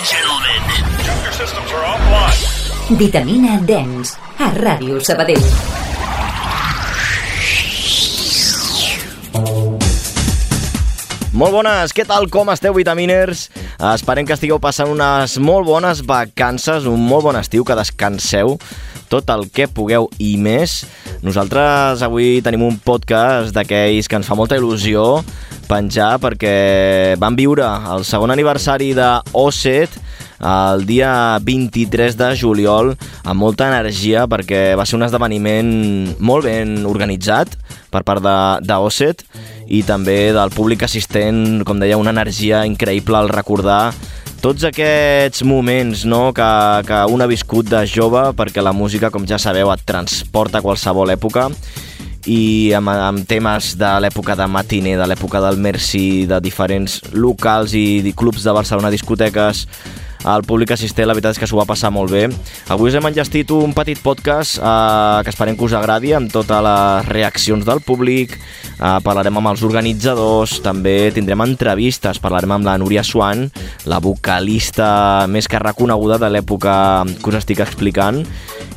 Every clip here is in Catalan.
and gentlemen. Your systems are offline. Vitamina Dens, a Ràdio Sabadell. Molt bones, què tal, com esteu, vitaminers? Esperem que estigueu passant unes molt bones vacances, un molt bon estiu, que descanseu tot el que pugueu i més. Nosaltres avui tenim un podcast d'aquells que ens fa molta il·lusió penjar perquè vam viure el segon aniversari de Osset el dia 23 de juliol amb molta energia perquè va ser un esdeveniment molt ben organitzat per part de, de Osset i també del públic assistent, com deia, una energia increïble al recordar tots aquests moments no, que, que un ha viscut de jove perquè la música, com ja sabeu, et transporta a qualsevol època i amb, amb temes de l'època de matiner, de l'època del Merci, de diferents locals i clubs de Barcelona, discoteques, el públic assistent, la veritat és que s'ho va passar molt bé. Avui us hem enllestit un petit podcast eh, que esperem que us agradi amb totes les reaccions del públic, eh, parlarem amb els organitzadors, també tindrem entrevistes, parlarem amb la Núria Swan, la vocalista més que reconeguda de l'època que us estic explicant,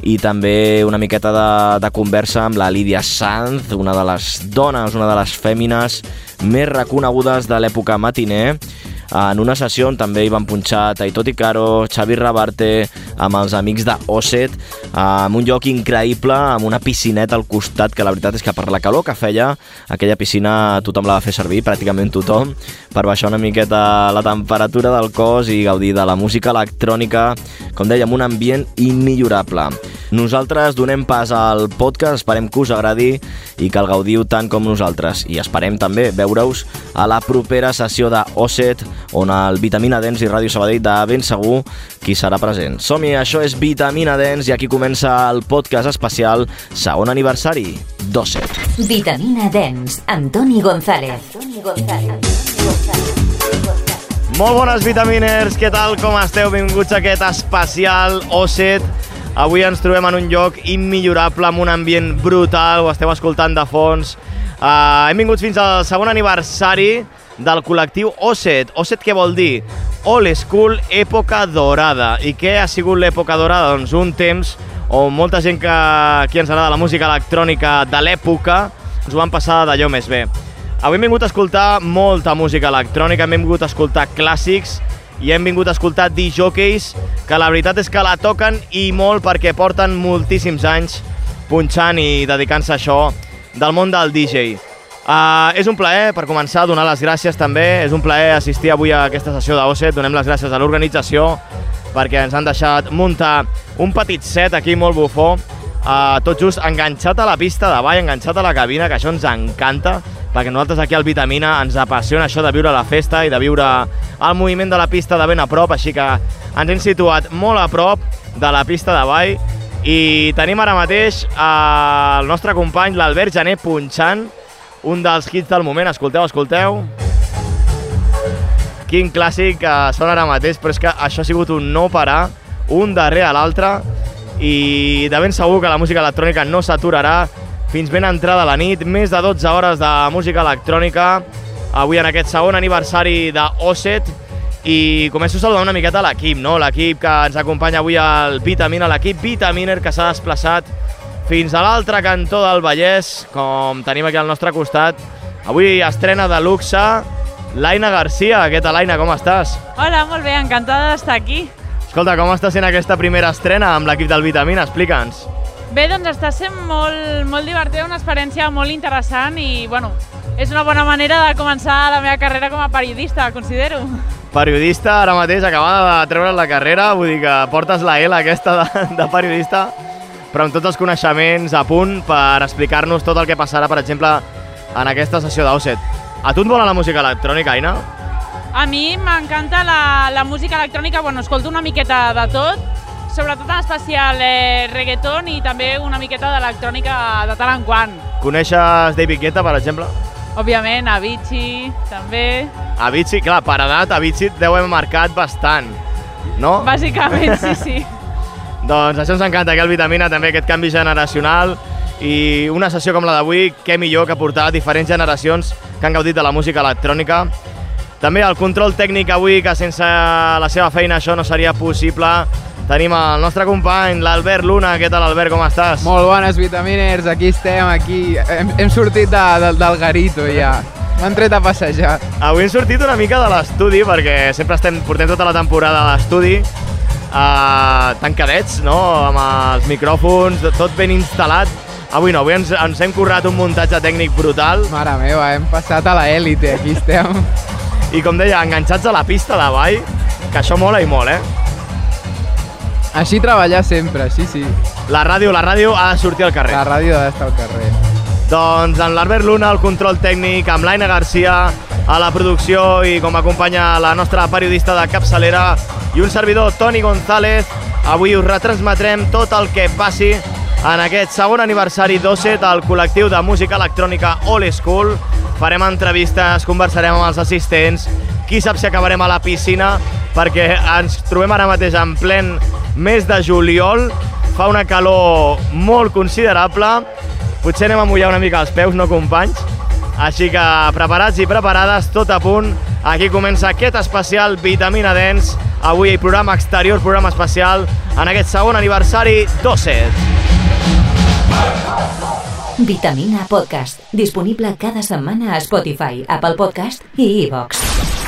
i també una miqueta de, de conversa amb la Lídia Sanz, una de les dones, una de les fèmines més reconegudes de l'època matiner, en una sessió on també hi van punxar Taito Caro, Xavi Rabarte, amb els amics de Osset, en un lloc increïble, amb una piscineta al costat, que la veritat és que per la calor que feia, aquella piscina tothom la va fer servir, pràcticament tothom, per baixar una miqueta la temperatura del cos i gaudir de la música electrònica, com dèiem, un ambient immillorable. Nosaltres donem pas al podcast, esperem que us agradi i que el gaudiu tant com nosaltres. I esperem també veure-us a la propera sessió de Osset, on el Vitamina Dens i Ràdio Sabadell de ben segur qui serà present. Som-hi, això és Vitamina Dens i aquí comença el podcast especial segon aniversari d'Osset. Vitamina Dens, amb Toni González. Toni González. Molt bones vitaminers, què tal, com esteu? Benvinguts a aquest especial Osset. Avui ens trobem en un lloc immillorable, amb un ambient brutal, ho esteu escoltant de fons. Uh, hem vingut fins al segon aniversari del col·lectiu Osset. Osset què vol dir? Old School, època dorada. I què ha sigut l'època dorada? Doncs un temps on molta gent que aquí ens agrada la música electrònica de l'època ens ho van passar d'allò més bé. Avui hem vingut a escoltar molta música electrònica, hem vingut a escoltar clàssics i hem vingut a escoltar DJs que la veritat és que la toquen i molt perquè porten moltíssims anys punxant i dedicant-se a això del món del DJ. Uh, és un plaer, per començar, donar les gràcies també. És un plaer assistir avui a aquesta sessió d'Osset. Donem les gràcies a l'organització perquè ens han deixat muntar un petit set aquí molt bufó, uh, tot just enganxat a la pista de ball, enganxat a la cabina, que això ens encanta, perquè nosaltres aquí al Vitamina ens apassiona això de viure la festa i de viure el moviment de la pista de ben a prop, així que ens hem situat molt a prop de la pista de ball i tenim ara mateix el nostre company, l'Albert Jané, punxant un dels hits del moment. Escolteu, escolteu. Quin clàssic que sona ara mateix, però és que això ha sigut un no parar, un darrere l'altre, i de ben segur que la música electrònica no s'aturarà fins ben entrada la nit. Més de 12 hores de música electrònica, avui en aquest segon aniversari de Osset, i començo a saludar una miqueta l'equip, no? l'equip que ens acompanya avui al Vitamina, l'equip Vitaminer que s'ha desplaçat fins a l'altre cantó del Vallès, com tenim aquí al nostre costat. Avui estrena de luxe l'Aina Garcia. Què tal, Aina, com estàs? Hola, molt bé, encantada d'estar aquí. Escolta, com està sent aquesta primera estrena amb l'equip del Vitamina? Explica'ns. Bé, doncs està sent molt, molt divertida, una experiència molt interessant i, bueno, és una bona manera de començar la meva carrera com a periodista, considero. Periodista, ara mateix, acabada de treure la carrera, vull dir que portes la L aquesta de, de periodista, però amb tots els coneixements a punt per explicar-nos tot el que passarà, per exemple, en aquesta sessió d'Oset. A tu et vola la música electrònica, Aina? A mi m'encanta la, la música electrònica, bueno, escolto una miqueta de tot, sobretot en especial eh, reggaeton i també una miqueta d'electrònica de tant en quant. Coneixes David Guetta, per exemple? Òbviament, Avicii, també. Avicii, clar, per edat, Avicii et deu haver marcat bastant, no? Bàsicament, sí, sí. doncs això ens encanta, aquí al Vitamina, també aquest canvi generacional i una sessió com la d'avui, què millor que portar diferents generacions que han gaudit de la música electrònica També el control tècnic avui, que sense la seva feina això no seria possible. Tenim el nostre company, l'Albert Luna. Què tal, Albert, com estàs? Molt bones, vitaminers, aquí estem, aquí. Hem, hem sortit de, de, del garito ja. M'han tret a passejar. Avui hem sortit una mica de l'estudi, perquè sempre estem portem tota la temporada a l'estudi, uh, tancadets, no?, amb els micròfons, tot ben instal·lat. Avui no, avui ens, ens hem currat un muntatge tècnic brutal Mare meva, hem passat a la élite, aquí estem. I, com deia, enganxats a la pista de ball, que això mola i molt, eh? Així treballar sempre, sí, sí. La ràdio, la ràdio ha de sortir al carrer. La ràdio ha d'estar al carrer. Doncs amb l'Albert Luna, el control tècnic, amb l'Aina Garcia a la producció i com acompanya la nostra periodista de capçalera i un servidor, Toni González. Avui us retransmetrem tot el que passi en aquest segon aniversari d'OSET, el col·lectiu de música electrònica All School. Farem entrevistes, conversarem amb els assistents, qui sap si acabarem a la piscina, perquè ens trobem ara mateix en plen mes de juliol, fa una calor molt considerable, potser anem a mullar una mica els peus, no companys? Així que preparats i preparades, tot a punt. Aquí comença aquest especial Vitamina Dens. Avui programa exterior, programa especial, en aquest segon aniversari d'Osset. Vitamina Podcast. Disponible cada setmana a Spotify, Apple Podcast i iVox.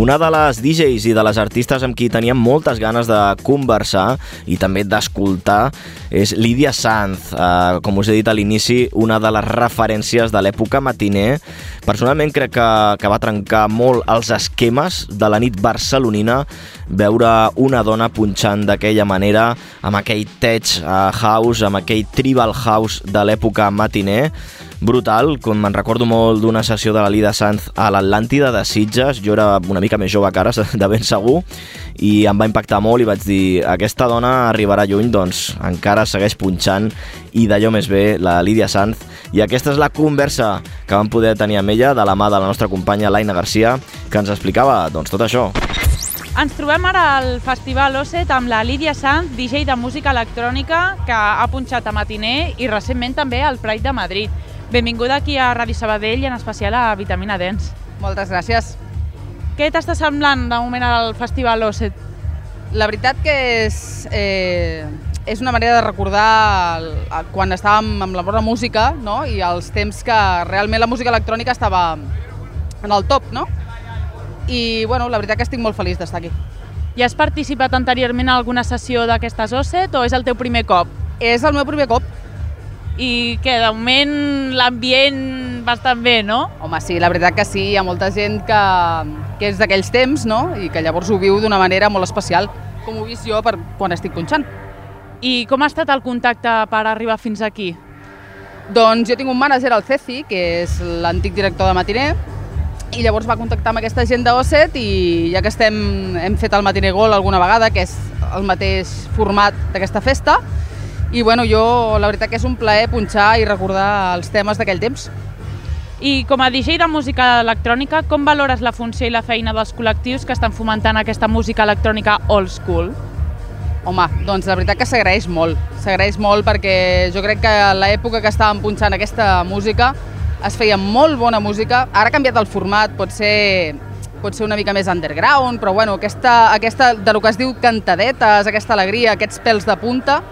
Una de les DJs i de les artistes amb qui teníem moltes ganes de conversar i també d'escoltar és Lídia Sanz, eh, com us he dit a l'inici, una de les referències de l'època matiner. Personalment crec que, que va trencar molt els esquemes de la nit barcelonina veure una dona punxant d'aquella manera, amb aquell tech uh, house, amb aquell tribal house de l'època matiner, brutal, com me'n recordo molt d'una sessió de la Lida Sanz a l'Atlàntida de Sitges, jo era una mica més jove que ara, de ben segur, i em va impactar molt i vaig dir, aquesta dona arribarà lluny, doncs encara segueix punxant i d'allò més bé la Lídia Sanz. I aquesta és la conversa que vam poder tenir amb ella de la mà de la nostra companya Laina Garcia, que ens explicava doncs, tot això. Ens trobem ara al Festival Osset amb la Lídia Sanz, DJ de música electrònica, que ha punxat a Matiner i recentment també al Pride de Madrid. Benvinguda aquí a Ràdio Sabadell i en especial a Vitamina Dens. Moltes gràcies. Què t'està semblant de moment al Festival Osset? La veritat que és, eh, és una manera de recordar el, el, quan estàvem amb la bona música no? i els temps que realment la música electrònica estava en el top, no? I bueno, la veritat que estic molt feliç d'estar aquí. I has participat anteriorment en alguna sessió d'aquestes Osset o és el teu primer cop? És el meu primer cop. I que de moment l'ambient bastant bé, no? Home, sí, la veritat que sí, hi ha molta gent que, que és d'aquells temps, no? I que llavors ho viu d'una manera molt especial, com ho he vist jo per quan estic punxant. I com ha estat el contacte per arribar fins aquí? Doncs jo tinc un mànager, el Ceci, que és l'antic director de Matiner, i llavors va contactar amb aquesta gent d'Osset i ja que estem, hem fet el Matiner Gol alguna vegada, que és el mateix format d'aquesta festa, i bueno, jo la veritat que és un plaer punxar i recordar els temes d'aquell temps. I com a DJ de música electrònica, com valores la funció i la feina dels col·lectius que estan fomentant aquesta música electrònica old school? Home, doncs la veritat que s'agraeix molt. S'agraeix molt perquè jo crec que a l'època que estàvem punxant aquesta música es feia molt bona música. Ara ha canviat el format, pot ser, pot ser una mica més underground, però bueno, aquesta, aquesta de lo que es diu cantadetes, aquesta alegria, aquests pèls de punta,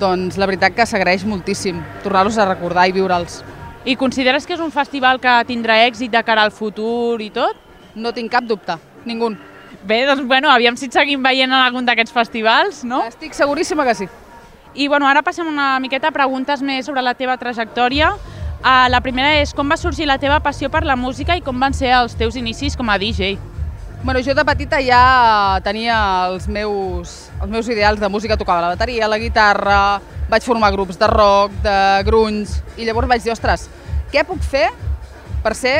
doncs la veritat que s'agraeix moltíssim tornar-los a recordar i viure'ls. I consideres que és un festival que tindrà èxit de cara al futur i tot? No tinc cap dubte, ningú. Bé, doncs bueno, aviam si et seguim veient en algun d'aquests festivals, no? Estic seguríssima que sí. I bueno, ara passem una miqueta a preguntes més sobre la teva trajectòria. Uh, la primera és com va sorgir la teva passió per la música i com van ser els teus inicis com a DJ? Bueno, jo de petita ja tenia els meus, els meus ideals de música, tocava la bateria, la guitarra, vaig formar grups de rock, de grunys, i llavors vaig dir, ostres, què puc fer per ser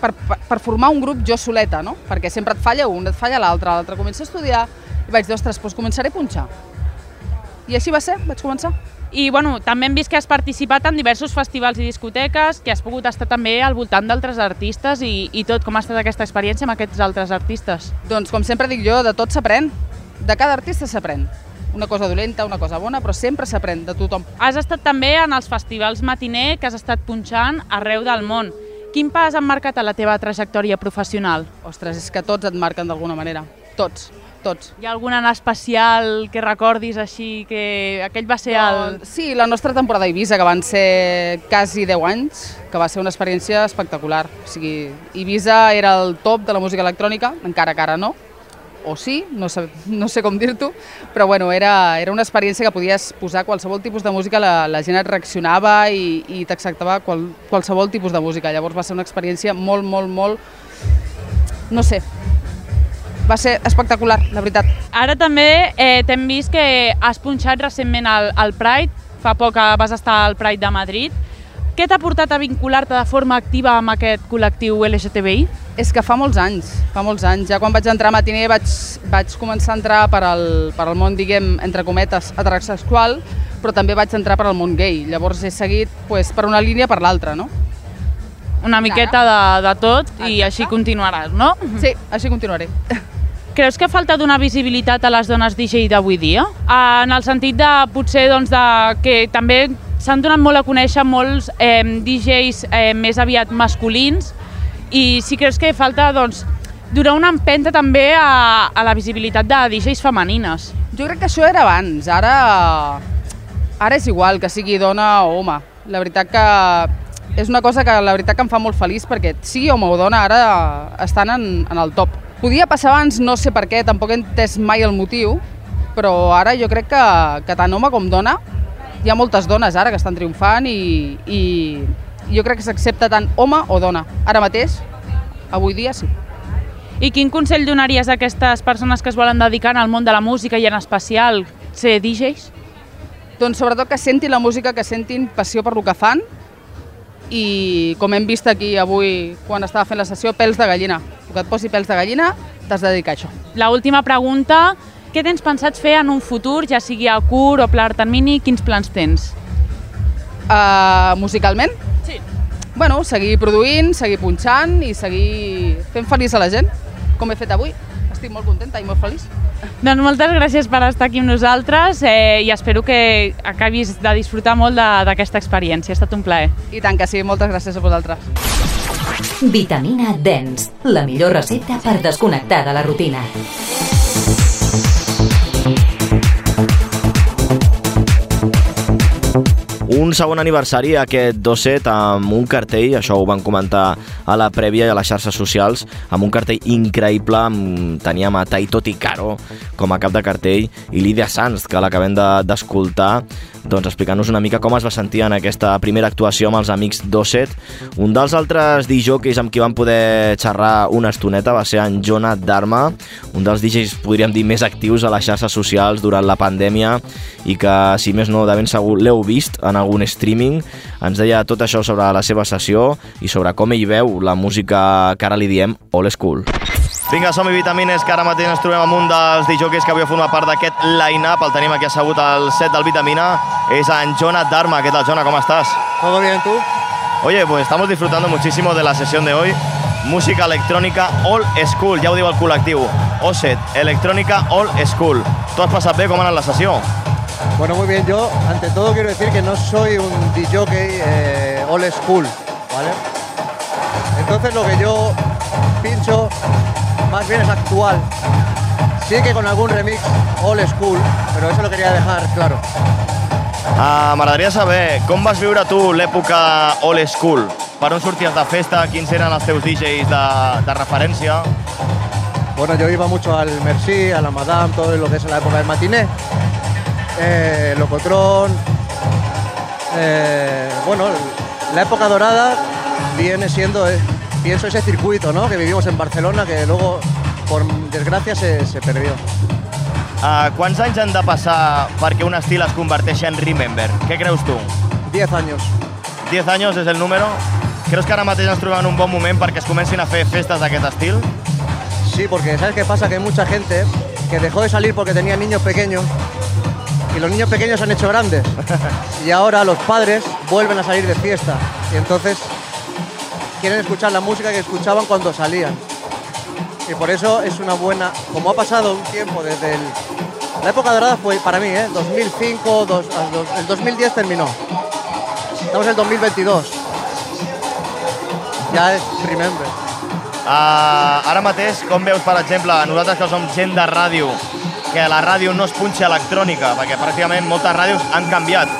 per, per, per formar un grup jo soleta, no? Perquè sempre et falla un, et falla l'altre, l'altre comença a estudiar, i vaig dir, ostres, doncs començaré a punxar. I així va ser, vaig començar. I bueno, també hem vist que has participat en diversos festivals i discoteques, que has pogut estar també al voltant d'altres artistes i, i tot. Com ha estat aquesta experiència amb aquests altres artistes? Doncs com sempre dic jo, de tot s'aprèn. de cada artista s'aprèn. Una cosa dolenta, una cosa bona, però sempre s'aprèn de tothom. Has estat també en els festivals matiner que has estat punxant arreu del món. Quin pas han marcat a la teva trajectòria professional? Ostres, és que tots et marquen d'alguna manera. Tots, tots. Hi ha algun en especial que recordis així, que aquell va ser el... Doncs, Sí, la nostra temporada a Eivissa, que van ser quasi 10 anys, que va ser una experiència espectacular. O sigui, Eivissa era el top de la música electrònica, encara que ara no, o sí, no sé, no sé com dir-t'ho, però bueno, era, era una experiència que podies posar qualsevol tipus de música, la, la gent et reaccionava i, i t'acceptava qual, qualsevol tipus de música. Llavors va ser una experiència molt, molt, molt... no sé, va ser espectacular, la veritat. Ara també eh, t'hem vist que has punxat recentment al, al Pride, fa poc que vas estar al Pride de Madrid. Què t'ha portat a vincular-te de forma activa amb aquest col·lectiu LGTBI? És que fa molts anys, fa molts anys. Ja quan vaig entrar a matiner vaig, vaig començar a entrar per al, per al món, diguem, entre cometes, heterosexual, però també vaig entrar per al món gay. Llavors he seguit pues, per una línia per l'altra, no? Una miqueta de, de tot i així continuaràs, no? Sí, així continuaré. Creus que falta donar visibilitat a les dones DJ d'avui dia? En el sentit de, potser, doncs, de, que també s'han donat molt a conèixer molts eh, DJs eh, més aviat masculins i si creus que falta, doncs, donar una empenta també a, a la visibilitat de DJs femenines. Jo crec que això era abans, ara, ara és igual que sigui dona o home. La veritat que és una cosa que la veritat que em fa molt feliç perquè sigui home o dona ara estan en, en el top. Podia passar abans, no sé per què, tampoc he entès mai el motiu, però ara jo crec que, que tant home com dona, hi ha moltes dones ara que estan triomfant i, i jo crec que s'accepta tant home o dona. Ara mateix, avui dia sí. I quin consell donaries a aquestes persones que es volen dedicar al món de la música i en especial ser DJs? Doncs sobretot que sentin la música, que sentin passió per lo que fan i com hem vist aquí avui quan estava fent la sessió, pèls de gallina. Que et posi pèls de gallina, t'has de dedicar a això. La última pregunta, què tens pensat fer en un futur, ja sigui a curt o pla termini, quins plans tens? Uh, musicalment? Sí. Bueno, seguir produint, seguir punxant i seguir fent feliç a la gent, com he fet avui. Estic molt contenta i molt feliç. Doncs moltes gràcies per estar aquí amb nosaltres eh, i espero que acabis de disfrutar molt d'aquesta experiència. Ha estat un plaer. I tant que sí, moltes gràcies a vosaltres. Vitamina Dens, la millor recepta per desconnectar de la rutina. Un segon aniversari aquest Dosset amb un cartell, això ho van comentar a la prèvia i a les xarxes socials, amb un cartell increïble, amb, teníem a Taito Ticaro com a cap de cartell i Lídia Sanz, que l'acabem de- d'escoltar, doncs explicant-nos una mica com es va sentir en aquesta primera actuació amb els amics Dosset. Un dels altres DJs amb qui van poder xerrar una estoneta va ser en Jonah Dharma, un dels DJs, podríem dir, més actius a les xarxes socials durant la pandèmia i que, si més no, de ben segur l'heu vist en algun streaming. Ens deia tot això sobre la seva sessió i sobre com ell veu la música que ara li diem old school. Vinga, som-hi vitamines, que ara mateix ens trobem amb un dels DJs que avui forma part d'aquest line-up. El tenim aquí assegut al set del Vitamina. És en Jonah Dharma. ¿Qué tal, Jonah? ¿Cómo estás? ¿Todo bien tú? Oye, pues estamos disfrutando muchísimo de la sesión de hoy. Música electrònica old school, ja ho diu el col·lectiu. OSET, electrònica old school. Tu has passat bé? Com ha anat la sessió? Bueno, muy bien. Yo, ante todo, quiero decir que no soy un DJ eh, old school, ¿vale? Entonces, lo que yo pincho más bien es actual. Sí que con algún remix old school, pero eso lo quería dejar claro. Uh, M'agradaria saber com vas viure tu l'època old school. Per on sorties de festa? Quins eren els teus DJs de, de referència? Bueno, yo iba mucho al Merci, a la Madame, todo lo que es la época del matiné. Eh, Locotrón. eh, bueno, la época dorada viene siendo, eh, pienso, ese circuito ¿no? que vivimos en Barcelona, que luego, por desgracia, se, se perdió. Uh, quants anys han de passar perquè un estil es converteixi en Remember? Què creus tu? 10 años. 10 anys és el número? Creus que ara mateix ens trobem en un bon moment perquè es comencin a fer festes d'aquest estil? Sí, porque ¿sabes qué pasa? Que hay mucha gente que dejó de salir porque tenía niños pequeños y los niños pequeños se han hecho grandes. y ahora los padres vuelven a salir de fiesta y entonces quieren escuchar la música que escuchaban cuando salían. Y por eso es una buena, como ha pasado un tiempo desde el... La época dorada fue para mí, ¿eh? 2005, dos- al dos- el 2010 terminó. Estamos en el 2022. Ya es Remember. Uh, ara mateix, com veus, per exemple, nosaltres que som gent de ràdio, que la ràdio no es punxa electrònica, perquè pràcticament moltes ràdios han canviat.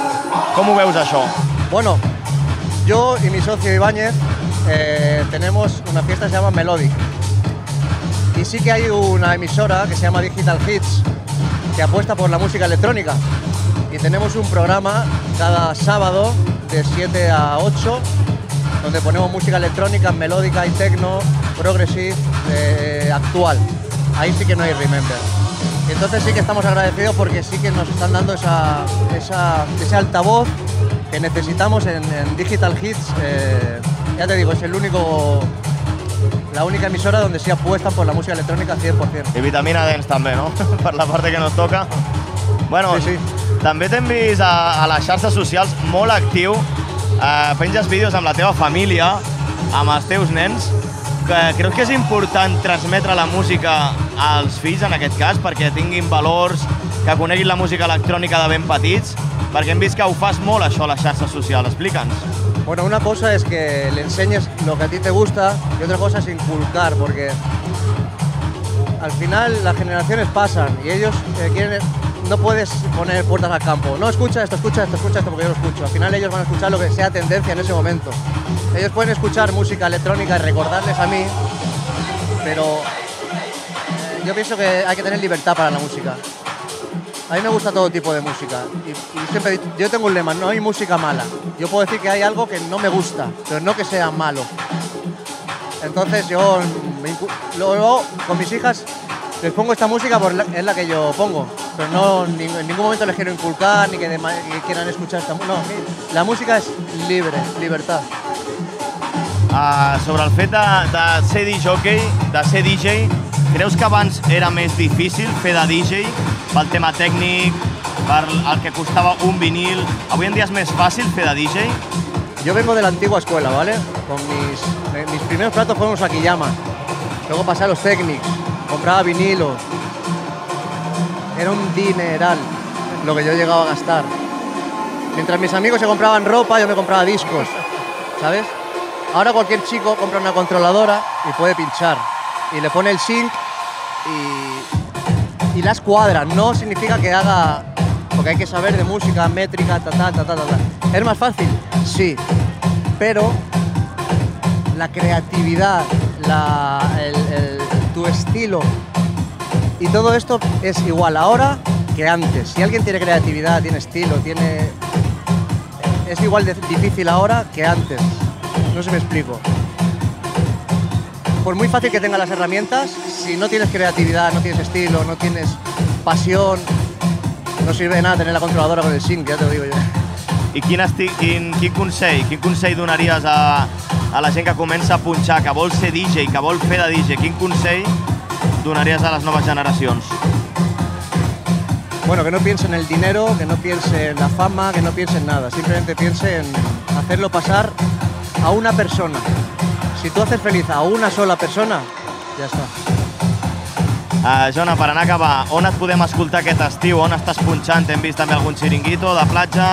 Com ho veus? Bueno, yo y mi socio Ibáñez eh, tenemos una fiesta que se llama Melodic. Y sí que hay una emisora que se llama Digital Hits que apuesta por la música electrónica. Y tenemos un programa cada sábado de 7 a 8 donde ponemos música electrónica, melódica y techno, progressive, eh, actual. Ahí sí que no hay remember. Entonces sí que estamos agradecidos porque sí que nos están dando esa, esa- ese altavoz que necesitamos en, en Digital Hits. eh, ya te digo, es el único, la única emisora donde sí apuestan por la música electrónica 100%. I vitamina dents també, no? per la part que nos toca. Bueno, Sí, sí. també t'hem vist a, a les xarxes socials molt actiu. Eh, penges vídeos amb la teva família, amb els teus nens. Que creus que és important transmetre la música als fills, en aquest cas, perquè tinguin valors, que coneguin la música electrònica de ben petits? Perquè hem vist que ho fas molt, això, a les xarxes socials. Explica'ns. Bueno, una cosa es que le enseñes lo que a ti te gusta y otra cosa es inculcar, porque al final las generaciones pasan y ellos eh, quieren... No puedes poner puertas al campo. No, escucha esto, escucha esto, escucha esto, porque yo lo escucho. Al final ellos van a escuchar lo que sea tendencia en ese momento. Ellos pueden escuchar música electrónica y recordarles a mí, pero eh, yo pienso que hay que tener libertad para la música. A mí me gusta todo tipo de música. Y, yo tengo un lema, no hay música mala. Yo puedo decir que hay algo que no me gusta, pero no que sea malo. Entonces yo luego con mis hijas les pongo esta música porque es la que yo pongo. Pero no en ning- en ningún momento les quiero inculcar ni que, dema- que quieran escuchar esta música. No, la música es libre, libertad. Uh, sobre el fet de, de ser DJ, de ser DJ, creus que abans era més difícil fer de DJ pel tema tècnic, per el que costava un vinil? Avui en dia és més fàcil fer de DJ? Yo vengo de la antigua escuela, ¿vale? Con mis, mis primeros platos fueron los Akiyama. Luego pasé a los Technics, compraba vinilos. Era un dineral lo que yo llegaba a gastar. Mientras mis amigos se compraban ropa, yo me compraba discos, ¿sabes? Ahora cualquier chico compra una controladora y puede pinchar. Y le pone el sync y, y las cuadra. No significa que haga... Porque hay que saber de música, métrica, ta, ta, ta, ta, ta. ¿Es más fácil? Sí. Pero la creatividad, la, el- tu estilo y todo esto es igual ahora que antes. Si alguien tiene creatividad, tiene estilo, tiene... Es igual de difícil ahora que antes. No si me explico. Por muy fácil que tengas las herramientas, si no tienes creatividad, no tienes estilo, no tienes pasión, no sirve de nada tener la controladora con el sync, ya te lo digo yo. I quin, esti quin, quin consell, quin consell a, a la gent que comença a punxar, que vol DJ, que vol fer de DJ? Quin consell donaries a les noves generacions? Bueno, que no piense en el dinero, que no piense en la fama, que no piense en nada. Simplemente piense en hacerlo pasar a una persona. Si tú haces feliz a una sola persona, ya está. Uh, Jona, per anar a acabar, on et podem escoltar aquest estiu? On estàs punxant? Hem vist també algun xiringuito de platja.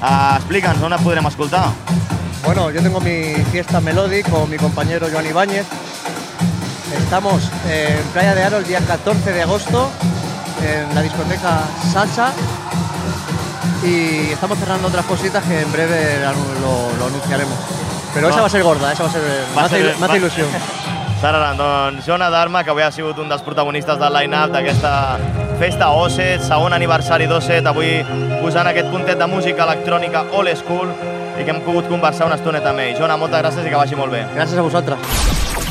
Uh, Explica'ns, on et podrem escoltar? Bueno, yo tengo mi fiesta Melodic con mi compañero Joan Ibáñez. Estamos en Playa de Aro el día 14 de agosto en la discoteca Salsa y estamos cerrando otras cositas que en breve lo, lo- anunciaremos. Pero esa No. va a ser gorda, esa va a ser... me hace, ser- me hace ilusión. Serà, doncs, Jona Dharma, que avui ha sigut un dels protagonistes del line-up d'aquesta festa OSET, segon aniversari d'OSET, avui posant aquest puntet de música electrònica old school i que hem pogut conversar una estoneta amb ell. Jona, moltes gràcies i que vagi molt bé. Gràcies a vosaltres.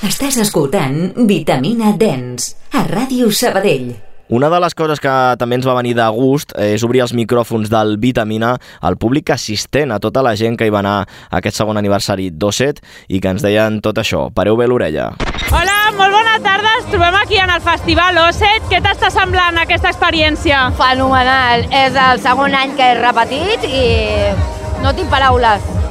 Estàs escoltant Vitamina Dens a Ràdio Sabadell. Una de les coses que també ens va venir de gust és obrir els micròfons del Vitamina al públic assistent, a tota la gent que hi va anar a aquest segon aniversari d'Osset i que ens deien tot això. Pareu bé l'orella. Hola, molt bona tarda. Ens trobem aquí en el Festival Osset. Què t'està semblant aquesta experiència? Fenomenal. És el segon any que he repetit i no tinc paraules.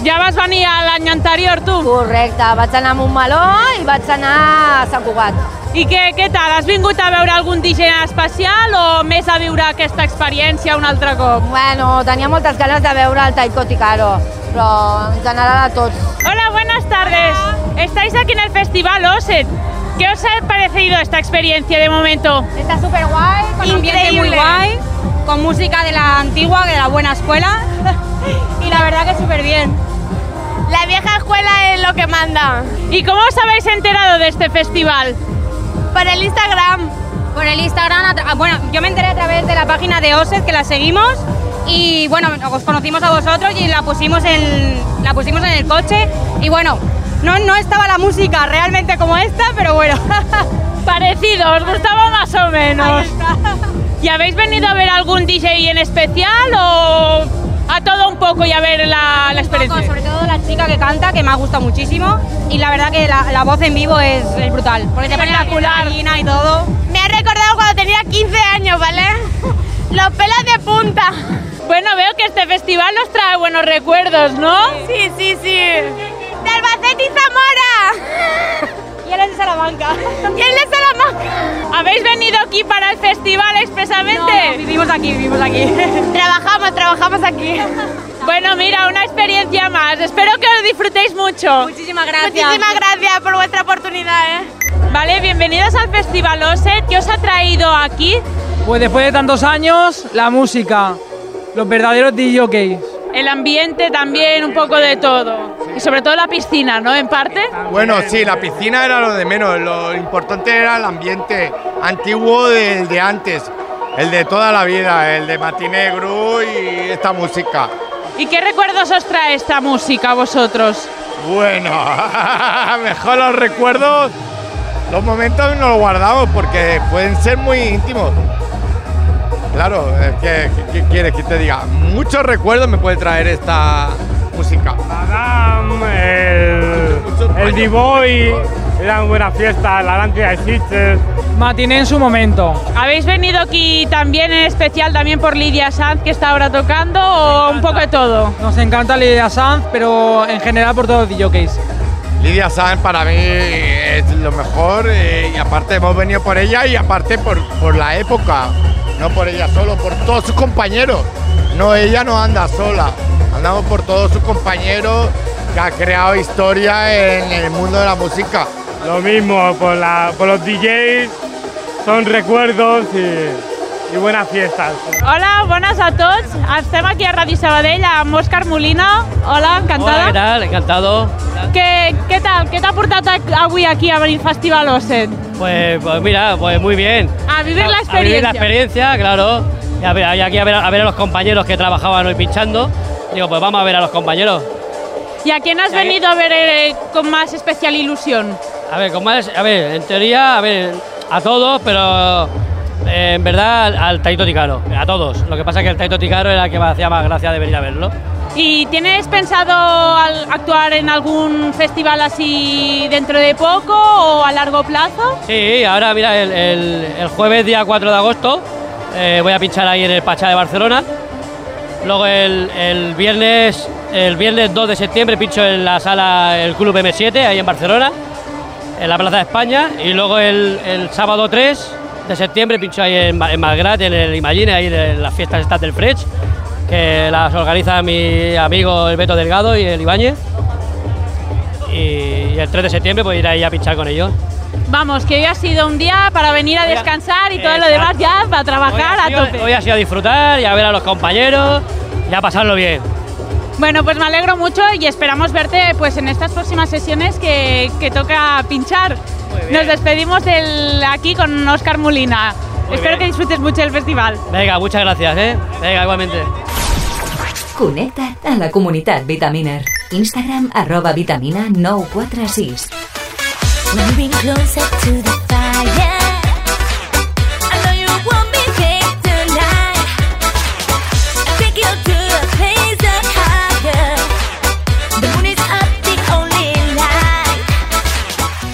Ja vas venir l'any anterior, tu? Correcte, vaig anar a Montmeló i vaig anar a Sant Cugat. I què, què tal? Has vingut a veure algun DJ especial o més a viure aquesta experiència un altre cop? Bueno, tenia moltes ganes de veure el Taiko Ticaro, però en general a tots. Hola, buenas tardes. Estáis aquí en el Festival OSET. ¿Qué os ha parecido esta experiencia de momento? Está súper guay, con un ambiente muy guay, con música de la antigua, de la buena escuela, y la verdad que súper bien. La vieja escuela es lo que manda. ¿Y cómo os habéis enterado de este festival? Por el Instagram. Por el Instagram, a tra- bueno, yo me enteré a través de la página de OSET, que la seguimos, y bueno, os conocimos a vosotros y la pusimos en, la pusimos en el coche, y bueno, no, no estaba la música realmente como esta, pero bueno. Parecido, os gustaba más o menos. ¿Y habéis venido a ver algún DJ en especial o a todo un poco y a ver la, la experiencia? sobre todo la chica que canta, que me ha gustado muchísimo, y la verdad que la, la voz en vivo es, es brutal, porque te pone la y todo. Me ha recordado cuando tenía 15 años, ¿vale? Los pelos de punta. Bueno, veo que este festival nos trae buenos recuerdos, ¿no? Sí, sí, sí. De Albacete y Zamora. Y él es de Salamanca. Y él de Salamanca. ¿Habéis venido aquí para el festival expresamente? No, no, vivimos aquí, vivimos aquí. Trabajamos, trabajamos aquí. Bueno, mira, una experiencia más. Espero que lo disfrutéis mucho. Muchísimas gracias. Muchísimas gracias por vuestra oportunidad, ¿eh? Vale, bienvenidos al Festival OSET. ¿Qué os ha traído aquí? Pues después de tantos años, la música, los verdaderos DJs. El ambiente también, un poco de todo. Y sobre todo la piscina, ¿no? En parte. Bueno, sí, la piscina era lo de menos, lo importante era el ambiente antiguo del de antes, el de toda la vida, el de Matiné Gru y esta música. ¿Y qué recuerdos os trae esta música a vosotros? Bueno, mejor los recuerdos, los momentos no los guardamos porque pueden ser muy íntimos. Claro, es que, ¿qué, qué quieres que te diga? Muchos recuerdos me puede traer esta música. Adam, el, el D-Boy, eran buenas fiestas, la Atlántida de Sitges. Matiné en su momento. ¿Habéis venido aquí también en especial también por Lidia Sanz que está ahora tocando o un poco de todo? Nos encanta Lidia Sanz, pero en general por todos los DJs. Lidia Sanz para mí es lo mejor eh, y aparte hemos venido por ella y aparte por, por la época, no por ella solo, por todos sus compañeros. No, ella no anda sola, andamos por todos sus compañeros que ha creado historia en el mundo de la música. Lo mismo, por, la, por los DJs, son recuerdos y, y buenas fiestas. Hola, bones a tots. Estem aquí a Ràdio Sabadell amb Òscar Molina. Hola, encantada. Hola, ¿qué tal? Encantado. Què, què tal? Què t'ha portat a- avui aquí a venir al Festival OSET? Pues, pues mira, pues muy bien. A vivir la A vivir la experiencia. experiencia, claro. Y a ver, y aquí a ver, a ver a los compañeros que trabajaban hoy pinchando. Digo, pues vamos a ver a los compañeros. ¿Y a quién has venido a ver eh, con más especial ilusión? A ver, con más, a ver, en teoría, a ver, a todos, pero eh, en verdad al, Taito Ticaro, a todos. Lo que pasa es que el Taito Ticaro era el que me hacía más gracia de venir a verlo. ¿Y tienes pensado al- actuar en algún festival así dentro de poco o a largo plazo? Sí, ahora mira, el, el- el jueves día 4 de agosto eh, voy a pinchar ahí en el Pachá de Barcelona. Luego el, el viernes el viernes 2 de septiembre pincho en la sala el Club M7 ahí en Barcelona, en la Plaza de España. Y luego el, el sábado 3 de septiembre pincho ahí en, en Malgrat, en el Imagine, ahí de las fiestas estas del Frech, que las organiza mi amigo el Beto Delgado y el Ibáñez. Y, el 3 de septiembre pues ir ahí a pinchar con ellos. Vamos, que hoy ha sido un día para venir a descansar y todo lo demás ya para trabajar a tope. Hoy ha sido a disfrutar y a ver a los compañeros y a pasarlo bien. Bueno, pues me alegro mucho y esperamos verte pues en estas próximas sesiones que, que toca pinchar. Nos despedimos del, aquí con Óscar Molina. Muy Espero bien. que disfrutes mucho el festival. Venga, muchas gracias, ¿eh? Venga, igualmente. Connecta't a la comunitat Vitaminer. Instagram arroba vitamina 946. Moving closer to the fire.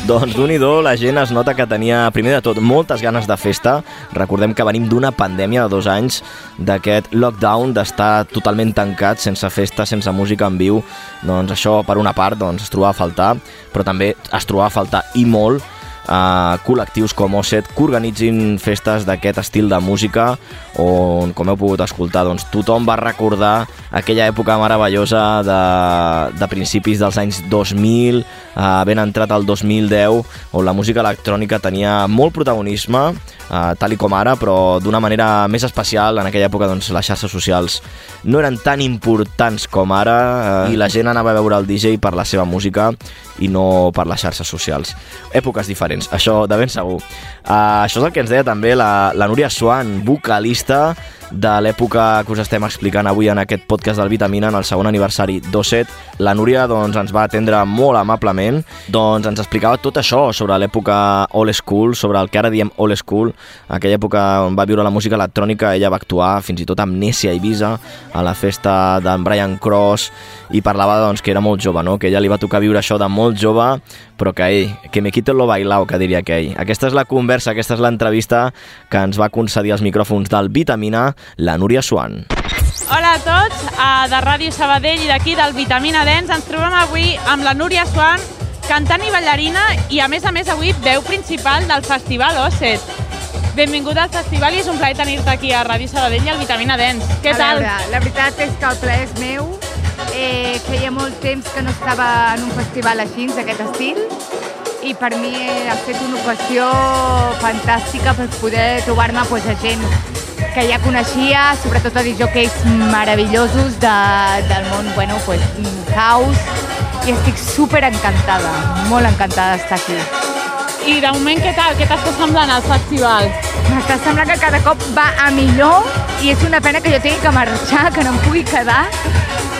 Doncs d'un i do, la gent es nota que tenia, primer de tot, moltes ganes de festa. Recordem que venim d'una pandèmia de dos anys, d'aquest lockdown, d'estar totalment tancat, sense festa, sense música en viu. Doncs això, per una part, doncs, es trobava a faltar, però també es trobava a faltar i molt a col·lectius com Osset que organitzin festes d'aquest estil de música on, com heu pogut escoltar, doncs, tothom va recordar aquella època meravellosa de, de principis dels anys 2000, eh, ben entrat al 2010, on la música electrònica tenia molt protagonisme, eh, tal i com ara, però d'una manera més especial. En aquella època doncs, les xarxes socials no eren tan importants com ara eh, i la gent anava a veure el DJ per la seva música i no per les xarxes socials. Èpoques diferents, això de ben segur. Uh, això és el que ens deia també la, la Núria Swan, vocalista de l'època que us estem explicant avui en aquest podcast del Vitamina, en el segon aniversari d'Osset. La Núria doncs, ens va atendre molt amablement, doncs ens explicava tot això sobre l'època old school, sobre el que ara diem old school, aquella època on va viure la música electrònica, ella va actuar fins i tot amb Nessia Ibiza, a la festa d'en Brian Cross, i parlava doncs, que era molt jove, no? que ella li va tocar viure això de molt jove, però que ell, que me quiten lo bailao, que diria aquell. Aquesta és la conversa, aquesta és l'entrevista que ens va concedir els micròfons del Vitamina, la Núria Swan. Hola a tots, de Ràdio Sabadell i d'aquí del Vitamina Dens. Ens trobem avui amb la Núria Swan, cantant i ballarina i a més a més avui veu principal del Festival Osset. Benvinguda al festival i és un plaer tenir-te aquí a Ràdio Sabadell i al Vitamina Dens. Què A tal? veure, la veritat és que el plaer és meu. Eh, feia molt temps que no estava en un festival així, d'aquest estil, i per mi ha estat una ocasió fantàstica per poder trobar-me pues, a gent que ja coneixia, sobretot a disjockeys meravellosos de, del món, bueno, pues, house, i estic super encantada, molt encantada d'estar aquí. I de moment què tal? Què t'està semblant el festival? M'està semblant que cada cop va a millor i és una pena que jo tingui que marxar, que no em pugui quedar,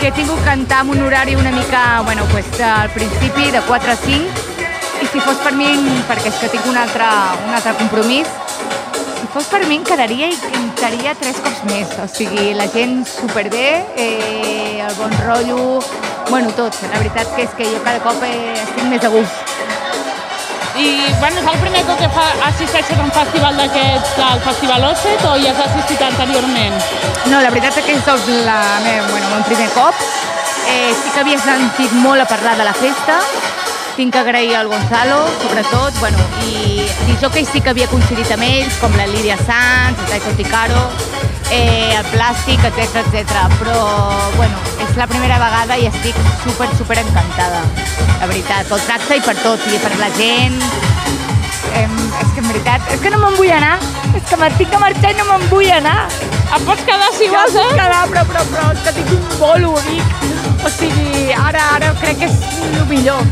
que he tingut cantar en un horari una mica, bueno, pues, al principi de 4 a 5 i si fos per mi, perquè és que tinc un altre, un altre compromís, si fos per mi em quedaria i cantaria tres cops més. O sigui, la gent superbé, eh, el bon rotllo, bueno, tot. La veritat que és que jo cada cop eh, estic més a gust. I, bueno, és el primer cop que fa, assisteixes a un festival d'aquests, del Festival Osset, o ja has assistit anteriorment? No, la veritat és que és el la bueno, el primer cop. Eh, sí que havia sentit molt a parlar de la festa, tinc que agrair al Gonzalo, sobretot, bueno, i disjockeys sí que havia coincidit amb ells, com la Lídia Sanz, el Taiko Ticaro, eh, el Plàstic, etc etc. Però, bueno, és la primera vegada i estic super, super encantada, la veritat, pel tracte i per tot, i per la gent. Eh, és que en veritat, és que no me'n vull anar, és que m'estic de marxar i no me'n vull anar. Et pots quedar si vols, em eh? quedar, però, però, però, és que tinc un bolo, dic. O sigui, ara, ara crec que és el millor.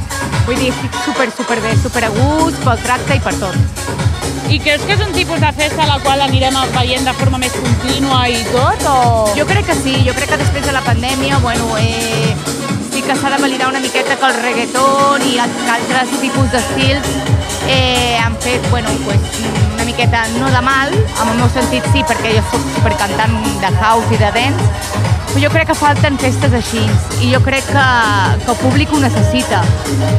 Vull dir, estic super, super bé, super a gust, pel tracte i per tot. I creus que és un tipus de festa a la qual anirem veient de forma més contínua i tot, o...? Jo crec que sí, jo crec que després de la pandèmia, bueno, eh, sí que s'ha de validar una miqueta que el reggaeton i altres tipus d'estils eh, han fet, bueno, pues, una miqueta no de mal, en el meu sentit sí, perquè jo soc supercantant de house i de dance, però jo crec que falten festes així i jo crec que, que el públic ho necessita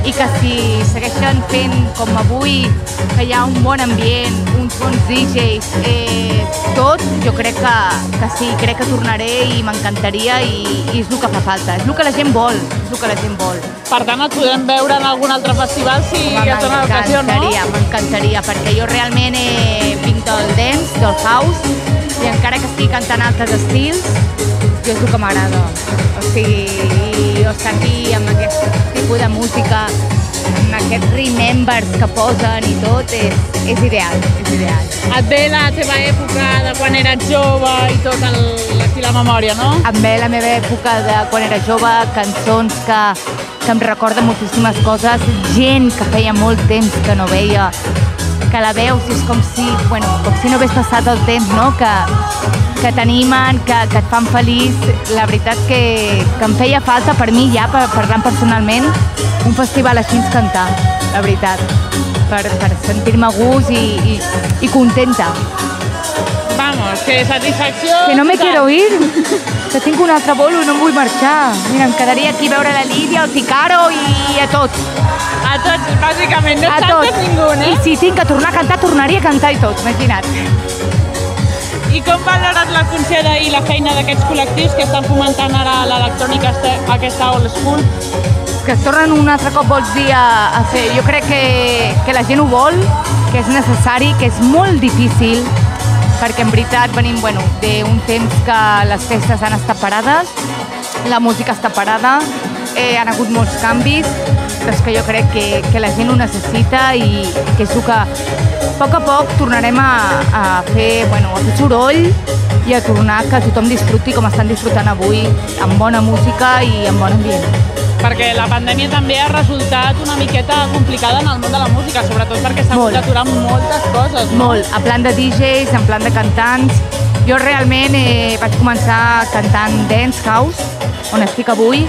i que si segueixen fent com avui, que hi ha un bon ambient, uns bons DJs, eh, tot, jo crec que, que sí, crec que tornaré i m'encantaria i, i és el que fa falta, és el que la gent vol, és el que la gent vol. Per tant, et podrem veure en algun altre festival si et dona l'ocasió, no? M'encantaria, m'encantaria, perquè jo realment eh, vinc del dance, del house, i encara que estigui cantant altres estils, jo és el que m'agrada. O sigui, jo estar aquí amb aquest tipus de música, amb aquests remembers que posen i tot, és, és ideal, és ideal. Et ve la teva època de quan eres jove i tot el, aquí la memòria, no? Em ve la meva època de quan era jove, cançons que, que em recorden moltíssimes coses, gent que feia molt temps que no veia, que la veus i és com si, bueno, com si no hagués passat el temps, no? Que, que t'animen, que, que et fan feliç. La veritat que, que em feia falta per mi ja, per, parlant personalment, un festival així cantar, la veritat, per, per sentir-me a gust i, i, i contenta. Vamos, que satisfacció... Que no me quiero ir. que tinc un altre bolo i no em vull marxar. Mira, em quedaria aquí a veure la Lídia, el Ticaro i a tots. A tots, bàsicament, no a saltes ningú, eh? I si tinc que tornar a cantar, tornaria a cantar i tot, imagina't. I com valores la funció de, i la feina d'aquests col·lectius que estan fomentant ara l'electrònica aquesta old school? que es tornen un altre cop, vols dir, a, a fer. Jo crec que, que la gent ho vol, que és necessari, que és molt difícil, perquè en veritat venim bueno, d'un temps que les festes han estat parades, la música està parada, eh, han hagut molts canvis, però és que jo crec que, que la gent ho necessita i que és el que a poc a poc tornarem a, a, fer, bueno, a fer soroll i a tornar que tothom disfruti com estan disfrutant avui, amb bona música i amb bon ambient. Perquè la pandèmia també ha resultat una miqueta complicada en el món de la música, sobretot perquè s'han hagut d'aturar moltes coses, no? Molt, a plan de DJs, en plan de cantants. Jo realment eh, vaig començar cantant dance house, on estic avui,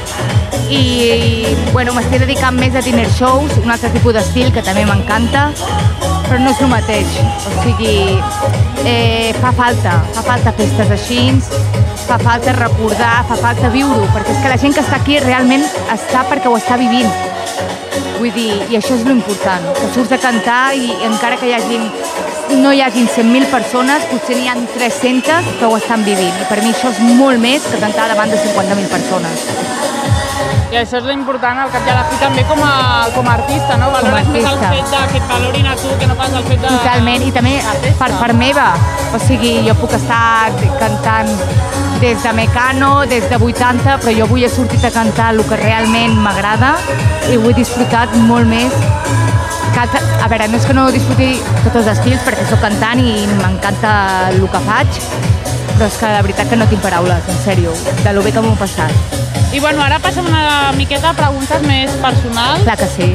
i bueno, m'estic dedicant més a dinner shows, un altre tipus d'estil que també m'encanta, però no és el mateix. O sigui, eh, fa falta, fa falta festes així, fa falta recordar, fa falta viure-ho, perquè és que la gent que està aquí realment està perquè ho està vivint. Vull dir, i això és l'important, que surts a cantar i encara que hi hagin, no hi hagin 100.000 persones, potser n'hi ha 300 que ho estan vivint. I per mi això és molt més que cantar davant de 50.000 persones. I això és l'important al cap i a la fi també com a, com a artista, no? Valores més el fet de que et valorin a tu que no pas el fet de... Totalment, i també per part meva. O sigui, jo puc estar cantant des de Mecano, des de 80, però jo avui he sortit a cantar el que realment m'agrada i ho he disfrutat molt més. A veure, no és que no disfruti tots els estils, perquè sóc cantant i m'encanta el que faig, però és que la veritat que no tinc paraules, en sèrio, de lo bé que m'ho he passat. I bueno, ara passem una miqueta a preguntes més personals. Clar que sí.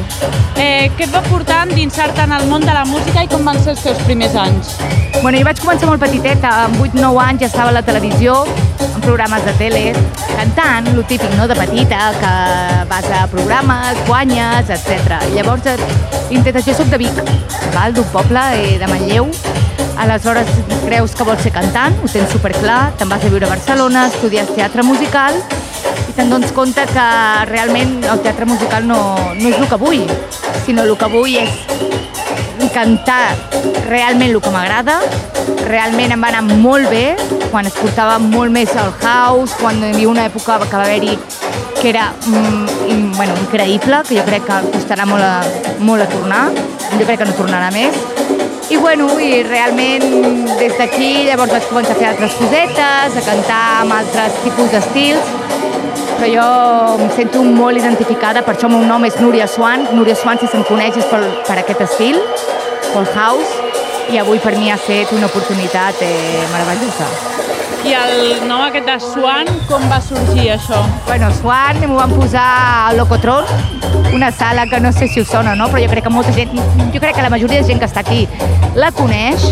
Eh, què et va portar a endinsar-te en el món de la música i com van ser els teus primers anys? Bueno, jo vaig començar molt petiteta, amb 8-9 anys ja estava a la televisió, en programes de tele, cantant, lo típic, no?, de petita, que vas a programes, guanyes, etc. Llavors, eh, intentes, jo soc de Vic, val, d'un poble eh, de Manlleu, aleshores creus que vols ser cantant, ho tens superclar, te'n vas a viure a Barcelona, estudies teatre musical, i te'n dones compte que realment el teatre musical no, no és el que vull, sinó el que vull és cantar realment el que m'agrada. Realment em va anar molt bé, quan es portava molt més el house, quan hi havia una època que va haver-hi que era mm, bueno, increïble, que jo crec que costarà molt a, molt a tornar. Jo crec que no tornarà més. I bueno, i realment des d'aquí llavors vaig començar a fer altres cosetes, a cantar amb altres tipus d'estils, però jo em sento molt identificada, per això el meu nom és Núria Swan. Núria Swan, si se'm coneix, és per, per aquest estil, pel house, i avui per mi ha estat una oportunitat eh, meravellosa. I el nom aquest de Swan, com va sorgir això? Bueno, Swan m'ho van posar a Locotron, una sala que no sé si us sona, no? però jo crec que molta gent, jo crec que la majoria de gent que està aquí la coneix,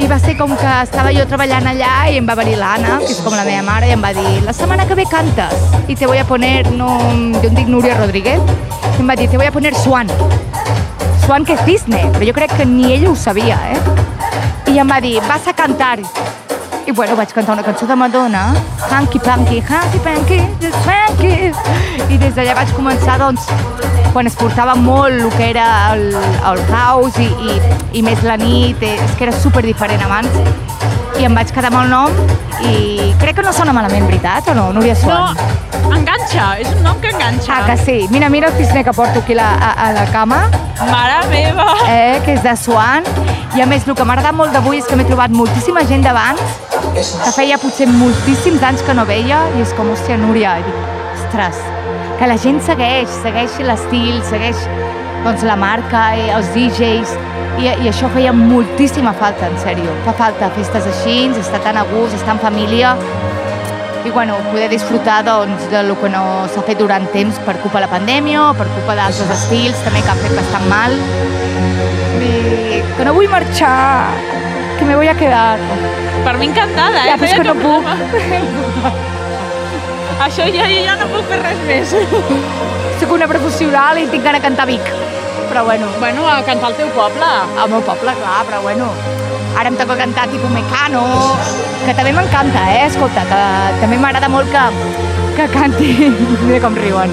i va ser com que estava jo treballant allà i em va venir l'Anna, que és com la meva mare, i em va dir, la setmana que ve cantes, i te voy a poner, no, jo em dic Núria Rodríguez, i em va dir, te voy a poner Swan. Swan que és Disney, però jo crec que ni ella ho sabia, eh? I em va dir, vas a cantar. I bueno, vaig cantar una cançó de Madonna, Hanky Panky, Hanky Panky, just Hanky. I des d'allà vaig començar, doncs, quan es portava molt el que era el, el house i, i, i més la nit, eh, és que era super diferent abans. I em vaig quedar amb el nom i crec que no sona malament, veritat, o no, Núria Swan? No, enganxa, és un nom que enganxa. Ah, que sí. Mira, mira el cisne que porto aquí la, a, a la cama. Mare meva! Eh, que és de Swan. I a més, el que m'ha agradat molt d'avui és que m'he trobat moltíssima gent d'abans, que feia potser moltíssims anys que no veia, i és com, hòstia, Núria, i dic, ostres, que la gent segueix, segueix l'estil, segueix doncs, la marca, eh, els DJs, i, i això feia moltíssima falta, en sèrio. Fa falta festes així, estar tan a gust, estar en família, i bueno, poder disfrutar doncs, de lo que no s'ha fet durant temps per culpa de la pandèmia o per culpa d'altres estils també que han fet bastant mal. I que no vull marxar, que me voy a quedar. Per mi encantada, eh? Ja, però és que no puc. Això ja, ja no puc fer res més. Soc una professional i tinc ganes de cantar Vic. Però bueno. Bueno, a cantar al teu poble. Al meu poble, clar, però bueno. Ara em toca cantar tipus Mecano, que també m'encanta, eh? Escolta, que també m'agrada molt que, que cantin, mira com riuen,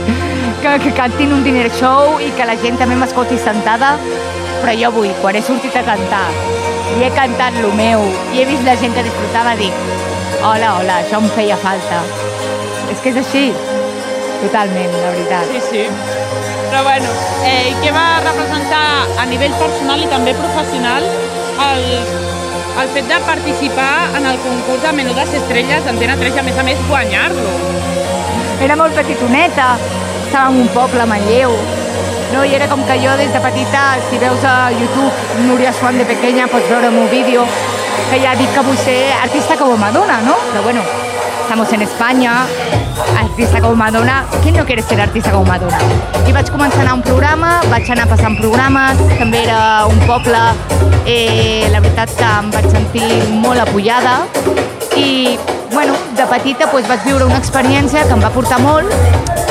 que, que cantin un dinner show i que la gent també m'escolti sentada, però jo vull, quan he sortit a cantar i he cantat lo meu i he vist la gent que disfrutava, dic, hola, hola, això em feia falta. És que és així, totalment, la veritat. Sí, sí. Però bueno, eh, què va representar a nivell personal i també professional el, el fet de participar en el concurs de Menudes Estrelles d'Antena 3 i a més a més guanyar-lo? Era molt petitoneta, estava en un poble, a Manlleu, no? I era com que jo des de petita, si veus a YouTube Núria Swan de pequeña, pots veure el meu vídeo, que ja dic que vull ser artista como Madonna, ¿no? Pero bueno, estamos en España, artista como Madonna, ¿quién no quiere ser artista como Madonna? I vaig començar a anar a un programa, vaig anar passant programes, també era un poble, eh, la veritat que em vaig sentir molt apoyada. I, bueno, de petita doncs, vaig viure una experiència que em va portar molt,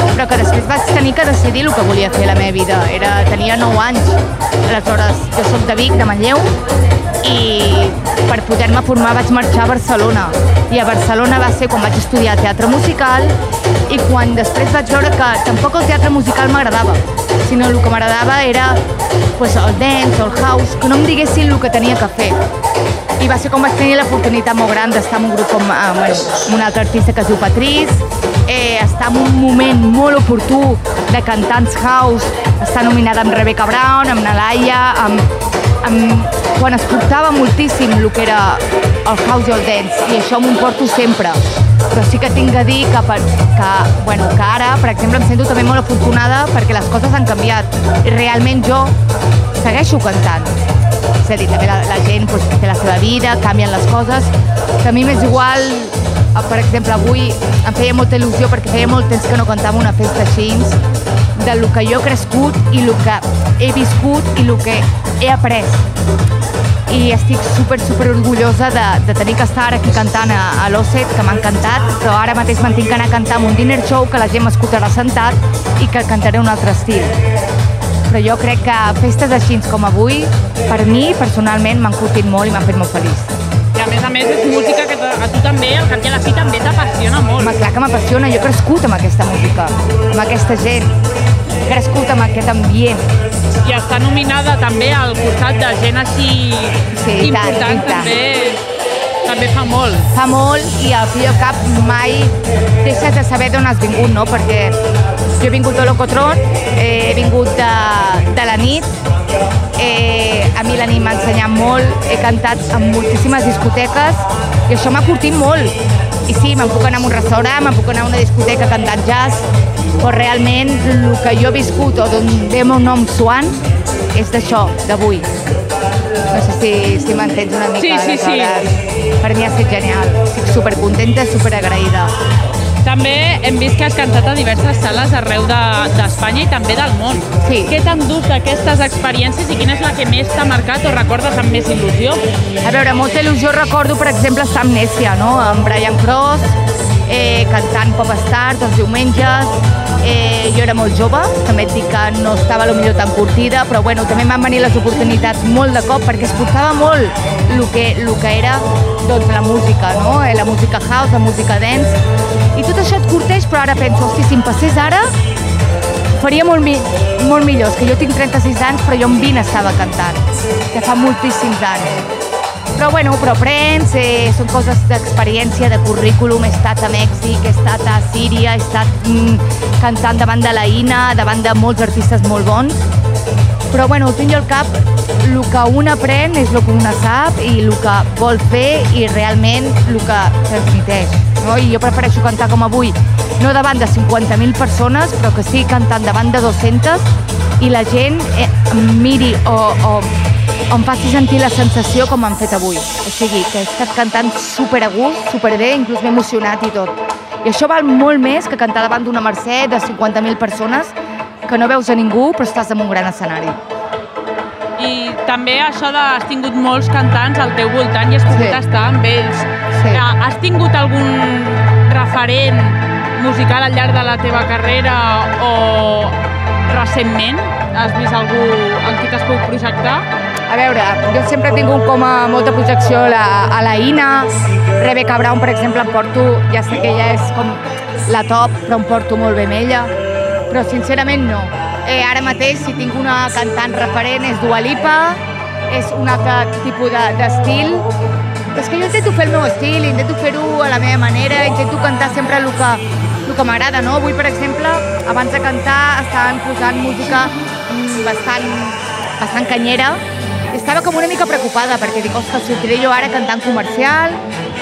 però que després vaig tenir que decidir el que volia fer a la meva vida. Era, tenia 9 anys, aleshores jo soc de Vic, de Manlleu, i per poder-me formar vaig marxar a Barcelona. I a Barcelona va ser quan vaig estudiar teatre musical i quan després vaig veure que tampoc el teatre musical m'agradava, sinó el que m'agradava era pues, el dance el house, que no em diguessin el que tenia que fer. I va ser com vaig tenir l'oportunitat molt gran d'estar en un grup com eh, bueno, amb un altre artista que es diu Patrís, eh, estar en un moment molt oportú de cantants house, estar nominada amb Rebecca Brown, amb Nalaia, amb, amb, quan es portava moltíssim el que era el house i el dance, i això m'ho porto sempre. Però sí que tinc de dir que, per, que, bueno, que ara, per exemple, em sento també molt afortunada perquè les coses han canviat. I realment jo segueixo cantant. És a dir, també la, la gent pues, té la seva vida, canvien les coses, que a mi m'és igual, eh, per exemple, avui em feia molta il·lusió perquè feia molt temps que no cantava una festa així, de lo que jo he crescut i el que he viscut i el que he après. I estic super, super orgullosa de, de tenir que estar aquí cantant a, a l'Osset, que m'ha encantat, però ara mateix me'n tinc que anar a cantar en un dinner show que la gent m'escoltarà sentat i que cantaré un altre estil però jo crec que festes així com avui, per mi, personalment, m'han curtit molt i m'han fet molt feliç. I a més a més és música que a tu també, al cap i a la fi, també t'apassiona molt. Home, clar que m'apassiona, jo he crescut amb aquesta música, amb aquesta gent, he crescut amb aquest ambient. I està nominada també al costat de gent així Sí, tant, important, i tant. també, també fa molt. Fa molt i al fi i al cap mai deixes de saber d'on has vingut, no? Perquè jo he vingut de Locotron, eh, he vingut de, de la nit, eh, a mi la nit m'ha ensenyat molt, he cantat en moltíssimes discoteques i això m'ha curtit molt. I sí, me'n puc anar a un restaurant, me'n puc anar a una discoteca cantant jazz, però realment el que jo he viscut o d'on ve el meu nom Swan és d'això, d'avui. No sé si, si m'entens una mica. Sí, sí, sí. Per mi ha estat genial. Estic supercontenta, superagraïda. També hem vist que has cantat a diverses sales arreu de- d'Espanya i també del món. Sí. Què t'endús d'aquestes experiències i quina és la que més t'ha marcat o recordes amb més il·lusió? A veure, molta il·lusió recordo, per exemple, estar a Amnèsia, no? amb Brian Cross, eh, cantant Pop Stars els diumenges. Eh, jo era molt jove, també et dic que no estava millor tan curtida, però bueno, també em van venir les oportunitats molt de cop perquè es portava molt el que, el que era doncs, la música, no? Eh, la música house, la música dance. I tot això et curteix, però ara penso, hosti, si em passés ara, faria molt, mi molt millor. És que jo tinc 36 anys, però jo amb 20 estava cantant, que fa moltíssims anys. Però bueno, però aprens, eh, són coses d'experiència, de currículum, he estat a Mèxic, he estat a Síria, he estat mm, cantant davant de la Ina, davant de molts artistes molt bons. Però bueno, i al cap, el que un aprèn és el que una sap i el que vol fer i realment el que transmiteix. No? I jo prefereixo cantar com avui, no davant de 50.000 persones, però que sí cantant davant de 200 i la gent eh, miri o, o, o em faci sentir la sensació com han fet avui. O sigui, que he estat cantant super a gust, super bé, inclús m'he emocionat i tot. I això val molt més que cantar davant d'una mercè de 50.000 persones que no veus a ningú però estàs en un gran escenari. I també això de has tingut molts cantants al teu voltant i has pogut Sí. estar amb ells. Sí. Eh, Has tingut algun referent musical al llarg de la teva carrera o recentment? Has vist algú en qui t'has pogut projectar? A veure, jo sempre he tingut com a molta projecció a la, a la Ina, Rebecca Brown, per exemple, em porto, ja sé que ella és com la top, però em porto molt bé amb ella, però sincerament no. Eh, ara mateix, si tinc una cantant referent, és Dua Lipa, és un altre tipus de- d'estil, és que jo intento fer el meu estil, intento fer-ho a la meva manera, intento cantar sempre el que, el que m'agrada, no? Avui, per exemple, abans de cantar, estaven posant música mm, bastant, bastant canyera, estava com una mica preocupada, perquè dic, ostres, sortiré jo ara cantant comercial,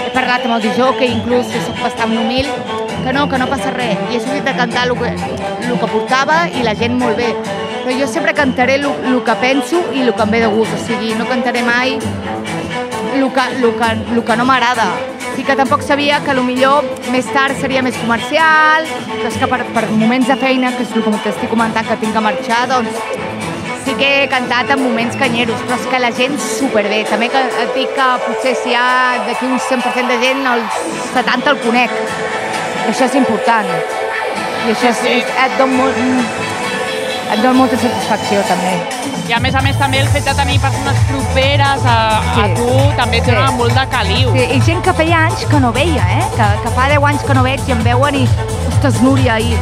he parlat amb el dijó, que inclús que soc bastant humil, que no, que no passa res, i he sortit a cantar el que, el que portava i la gent molt bé. Però jo sempre cantaré el, que penso i el que em ve de gust, o sigui, no cantaré mai el que, el que, el que no m'agrada. Sí que tampoc sabia que millor més tard seria més comercial, però és que per, per moments de feina, que és el que t'estic comentant que tinc que marxar, doncs sí que he cantat en moments canyeros, però és que la gent superbé. També que et dic que potser si hi ha d'aquí un 100% de gent, el 70 el conec. I això és important. I això és, és, et, dona molt, et dona molta satisfacció també. I a més a més també el fet de tenir persones properes a, a tu també té Sí. molt de caliu. Sí, I gent que feia anys que no veia, eh? que, que fa 10 anys que no veig i em veuen i, ostres, Núria, i,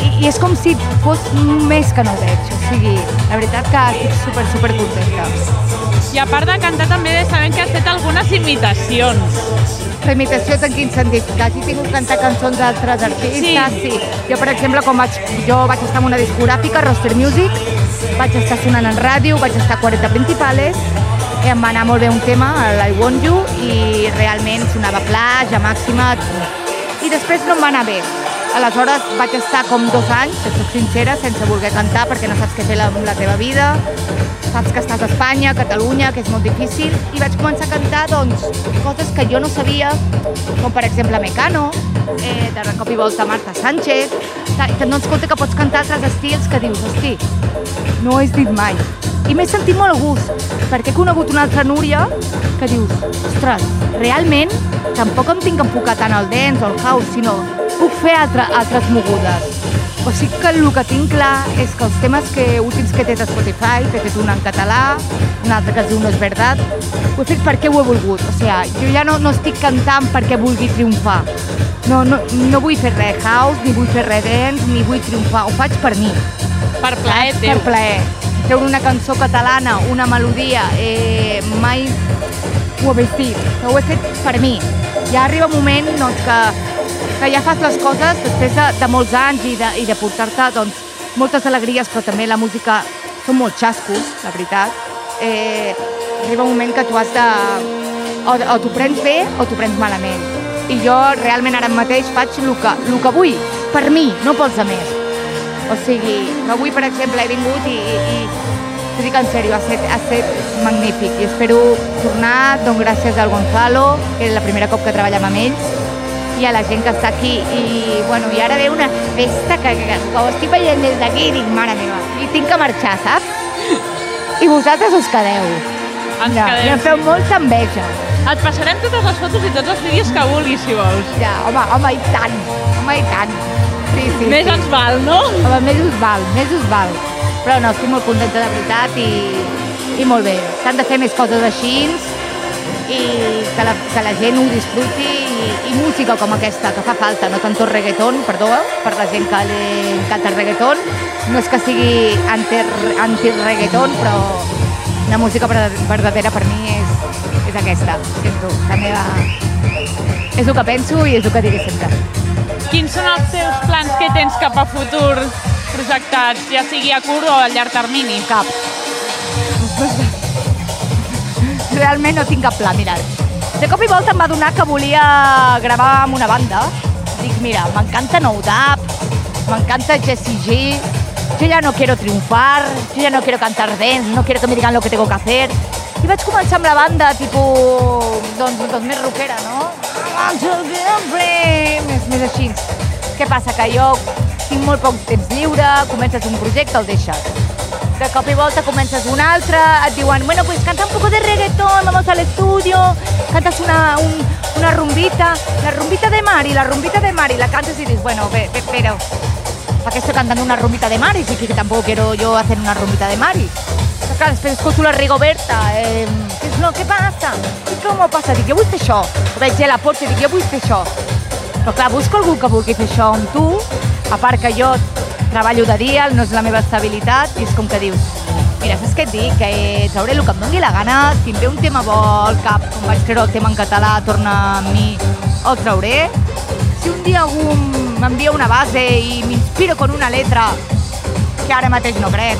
i, i és com si fos mes que no veig. O sigui, la veritat que estic super, super contenta. I a part de cantar també sabem que has fet algunes imitacions. La imitacions en quin sentit? Que hagi tingut que cantar cançons d'altres artistes? Sí. sí. Jo, per exemple, quan vaig, jo vaig estar en una discogràfica, Roster Music, vaig estar sonant en ràdio, vaig estar a 40 Principales, em va anar molt bé un tema, el I Want You, i realment sonava plaja, màxima, i després no em va anar bé. Aleshores vaig estar com dos anys, et soc sincera, sense voler cantar perquè no saps què fer amb la teva vida, saps que estàs a Espanya, a Catalunya, que és molt difícil, i vaig començar a cantar doncs, coses que jo no sabia, com per exemple Mecano, eh, de cop i volta Marta Sánchez, que et dones compte que pots cantar altres estils que dius, hosti, no ho he dit mai. I m'he sentit molt a gust, perquè he conegut una altra Núria que dius, ostres, realment tampoc em tinc que enfocar tant al dance o al house, sinó puc fer altre, altres mogudes. O sigui que el que tinc clar és que els temes que, últims que a Spotify, que he fet un en català, un altre que es diu No és verdad, ho he fet perquè ho he volgut. O sigui, jo ja no, no estic cantant perquè vulgui triomfar. No, no, no vull fer res house, ni vull fer res dance, ni vull triomfar. Ho faig per mi. Per plaer teu. Per plaer. Treure una cançó catalana, una melodia, eh, mai ho he vestit. Ho he fet per mi. Ja arriba un moment doncs, que, que ja fas les coses després de, de molts anys i de, i de portar-te doncs, moltes alegries, però també la música són molt xascos, la veritat. Eh, arriba un moment que tu has de... O, o t'ho prens bé o t'ho prens malament. I jo realment ara mateix faig el que, el que vull, per mi, no pels altres. O sigui, avui, per exemple, he vingut i, i, i t'ho dic en sèrio, ha estat, ha estat magnífic i espero tornar, dono gràcies al Gonzalo, que és la primera cop que treballem amb ells, i a la gent que està aquí. I, bueno, i ara ve una festa que, que, que ho estic veient des d'aquí i dic, mare meva, i tinc que marxar, saps? I vosaltres us quedeu. Ens ja, quedem, I em feu molta enveja. Et passarem totes les fotos i tots els vídeos que vulguis, si vols. Ja, home, home, i tant, home, i tant. Sí, sí, Més sí. ens val, no? Home, més us val, més us val. Però no, estic molt contenta de veritat i, i molt bé. S'han de fer més coses així i que la, que la gent ho disfruti i, i música com aquesta, que fa falta, no tant tot reggaeton, perdó, per la gent que li encanta el reggaeton. No és que sigui anti- anti-reggaeton, però la música verda- verdadera per mi és, és aquesta. Sento, la meva... És el que penso i és el que diré sempre. Quins són els teus plans que tens cap a futur projectats, ja sigui a curt o a llarg termini? Cap. Realment no tinc cap pla, mira. De cop i volta em va donar que volia gravar amb una banda. Dic, mira, m'encanta No Doubt, m'encanta Jessie G, yo ya no quiero triunfar, yo ya no quiero cantar dance, no quiero que me digan lo que tengo que hacer. I vaig començar amb la banda, tipus, doncs, doncs més rockera, no? Més, més així. Què passa? Que jo tinc molt poc temps lliure, comences un projecte, el deixes. De cop i volta comences un altre, et diuen, bueno, pues canta un poco de reggaetón, vamos al estudio, cantas una, un, una rumbita, la rumbita de Mari, la rumbita de Mari, la cantas y dices, bueno, ve- ve- pero, ¿para qué estoy cantando una rumbita de Mari? Si que tampoco quiero yo hacer una rumbita de Mari. De clar, després escolto la Rigoberta, eh, és, no, què passa? Com passa? Dic, jo vull fer això. Veig la i dic, jo vull fer això. Però clar, busco algú que vulgui fer això amb tu, a part que jo treballo de dia, no és la meva estabilitat, i és com que dius, mira, saps què et dic? Que eh, trauré el que em doni la gana, si em ve un tema bo al cap, com vaig treure el tema en català, torna a mi, el trauré. Si un dia algú m'envia una base i m'inspiro con una letra, que ara mateix no crec,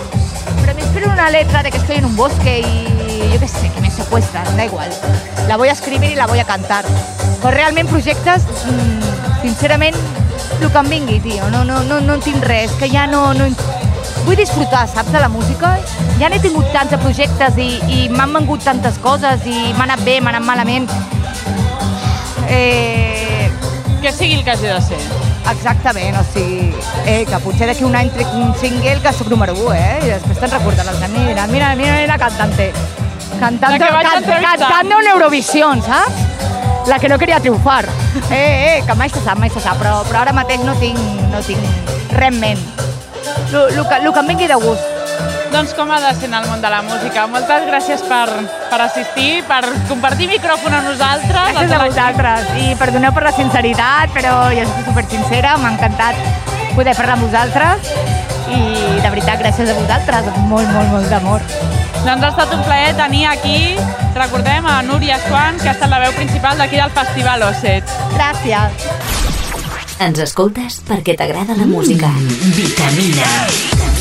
pero me inspiro en una letra de que estoy en un bosque y yo qué sé, que me secuestran, da igual. La voy a escribir y la voy a cantar. Però realment projectes, mm, sincerament, el que em vingui, tio. No, no, no, no en tinc res, que ja no... no vull disfrutar, saps, de la música. Ja n'he tingut tants de projectes i, i m'han vengut tantes coses i m'ha anat bé, m'ha anat malament. Eh... Que sigui el que hagi de ser. Exactament, o sigui, eh, que potser d'aquí un any trec un single que soc número 1, eh? I després te'n recorden els amics, mira, mira, mira, mira, cantante. Cantante, can, cantando en Eurovisión, saps? La que no quería triomfar. Eh, eh, que mai se sap, mai se sap, però, però ara mateix no tinc, no tinc res en ment. El que, lo que em vingui de gust. Doncs com ha de ser en el món de la música. Moltes gràcies per, per assistir, per compartir micròfon amb nosaltres. Gràcies a la vosaltres. I perdoneu per la sinceritat, però jo soc super sincera, m'ha encantat poder parlar amb vosaltres i de veritat gràcies a vosaltres, molt, molt, molt d'amor. Doncs ha estat un plaer tenir aquí, recordem, a Núria Swan, que ha estat la veu principal d'aquí del Festival Osset. Gràcies. Ens escoltes perquè t'agrada la música. Vitamina.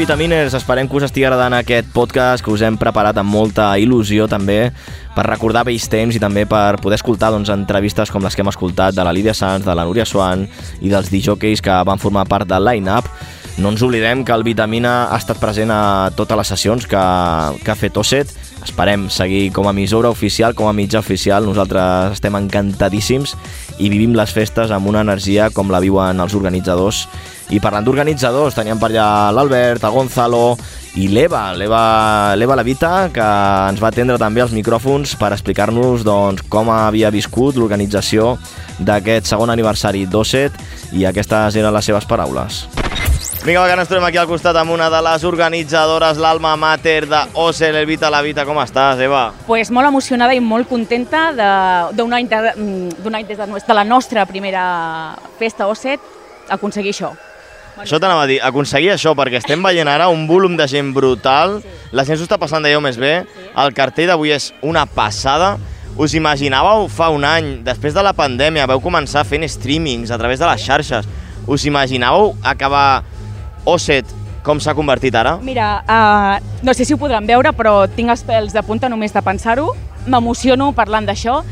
Vitaminers, esperem que us estigui agradant aquest podcast que us hem preparat amb molta il·lusió també per recordar vells temps i també per poder escoltar doncs, entrevistes com les que hem escoltat de la Lídia Sanz, de la Núria Swan i dels DJs que van formar part del line-up. No ens oblidem que el Vitamina ha estat present a totes les sessions que, que ha fet Osset. Esperem seguir com a emissora oficial, com a mitjà oficial. Nosaltres estem encantadíssims i vivim les festes amb una energia com la viuen els organitzadors. I parlant d'organitzadors, teníem per allà l'Albert, el Gonzalo i l'Eva, l'Eva Levita, que ens va atendre també els micròfons per explicar-nos doncs, com havia viscut l'organització d'aquest segon aniversari d'Osset i aquestes eren les seves paraules. Vinga, va, que ens trobem aquí al costat amb una de les organitzadores, l'alma mater d'Osset, l'Elvita Levita. Com estàs, Eva? pues molt emocionada i molt contenta de- d'un any, de, mm, any des de, de la nostra primera festa OSET aconseguir això. Això t'anava a dir, aconseguir això, perquè estem veient ara un volum de gent brutal, la gent s'ho està passant d'allò més bé, el cartell d'avui és una passada, us imaginàveu fa un any, després de la pandèmia, veu començar fent streamings a través de les xarxes, us imaginàveu acabar Osset com s'ha convertit ara? Mira, uh, no sé si ho podran veure, però tinc els pèls de punta només de pensar-ho. M'emociono parlant d'això,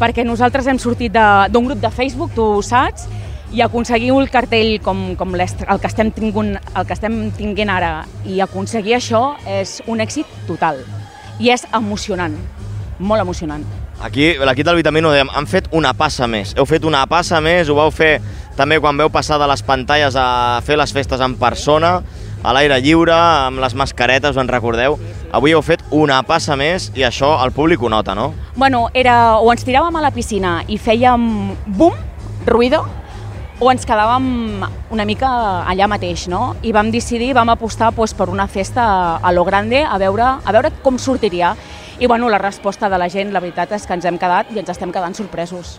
perquè nosaltres hem sortit de- d'un grup de Facebook, tu ho saps, i aconseguir el cartell com, com el, que estem tingunt, el que estem tinguent ara i aconseguir això és un èxit total. I és emocionant, molt emocionant. Aquí, l'equip del Vitamino dèiem, han fet una passa més. Heu fet una passa més, ho vau fer també quan veu passar de les pantalles a fer les festes en persona, a l'aire lliure, amb les mascaretes, en recordeu? Avui heu fet una passa més i això el públic ho nota, no? Bueno, era, o ens tiràvem a la piscina i fèiem bum, ruïdo, o ens quedàvem una mica allà mateix, no? I vam decidir, vam apostar pues, per una festa a lo grande, a veure, a veure com sortiria. I bueno, la resposta de la gent, la veritat és que ens hem quedat i ens estem quedant sorpresos.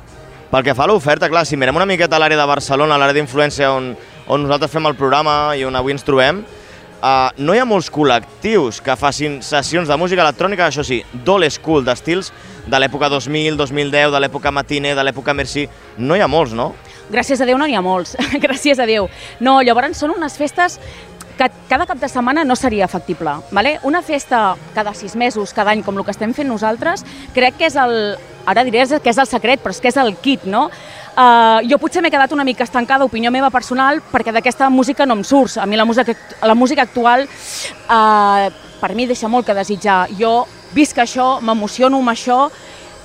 Pel que fa a l'oferta, clar, si mirem una miqueta l'àrea de Barcelona, l'àrea d'influència on, on nosaltres fem el programa i on avui ens trobem, uh, no hi ha molts col·lectius que facin sessions de música electrònica, això sí, d'old school, d'estils de l'època 2000, 2010, de l'època matiner, de l'època merci. No hi ha molts, no? Gràcies a Déu no n'hi ha molts, gràcies a Déu. No, llavors són unes festes que cada cap de setmana no seria factible. Vale? Una festa cada sis mesos, cada any, com el que estem fent nosaltres, crec que és el... Ara diré que és el secret, però és que és el kit, no? Uh, jo potser m'he quedat una mica estancada, opinió meva personal, perquè d'aquesta música no em surts. A mi la música, la música actual, uh, per mi deixa molt que desitjar. Jo visc això, m'emociono amb això,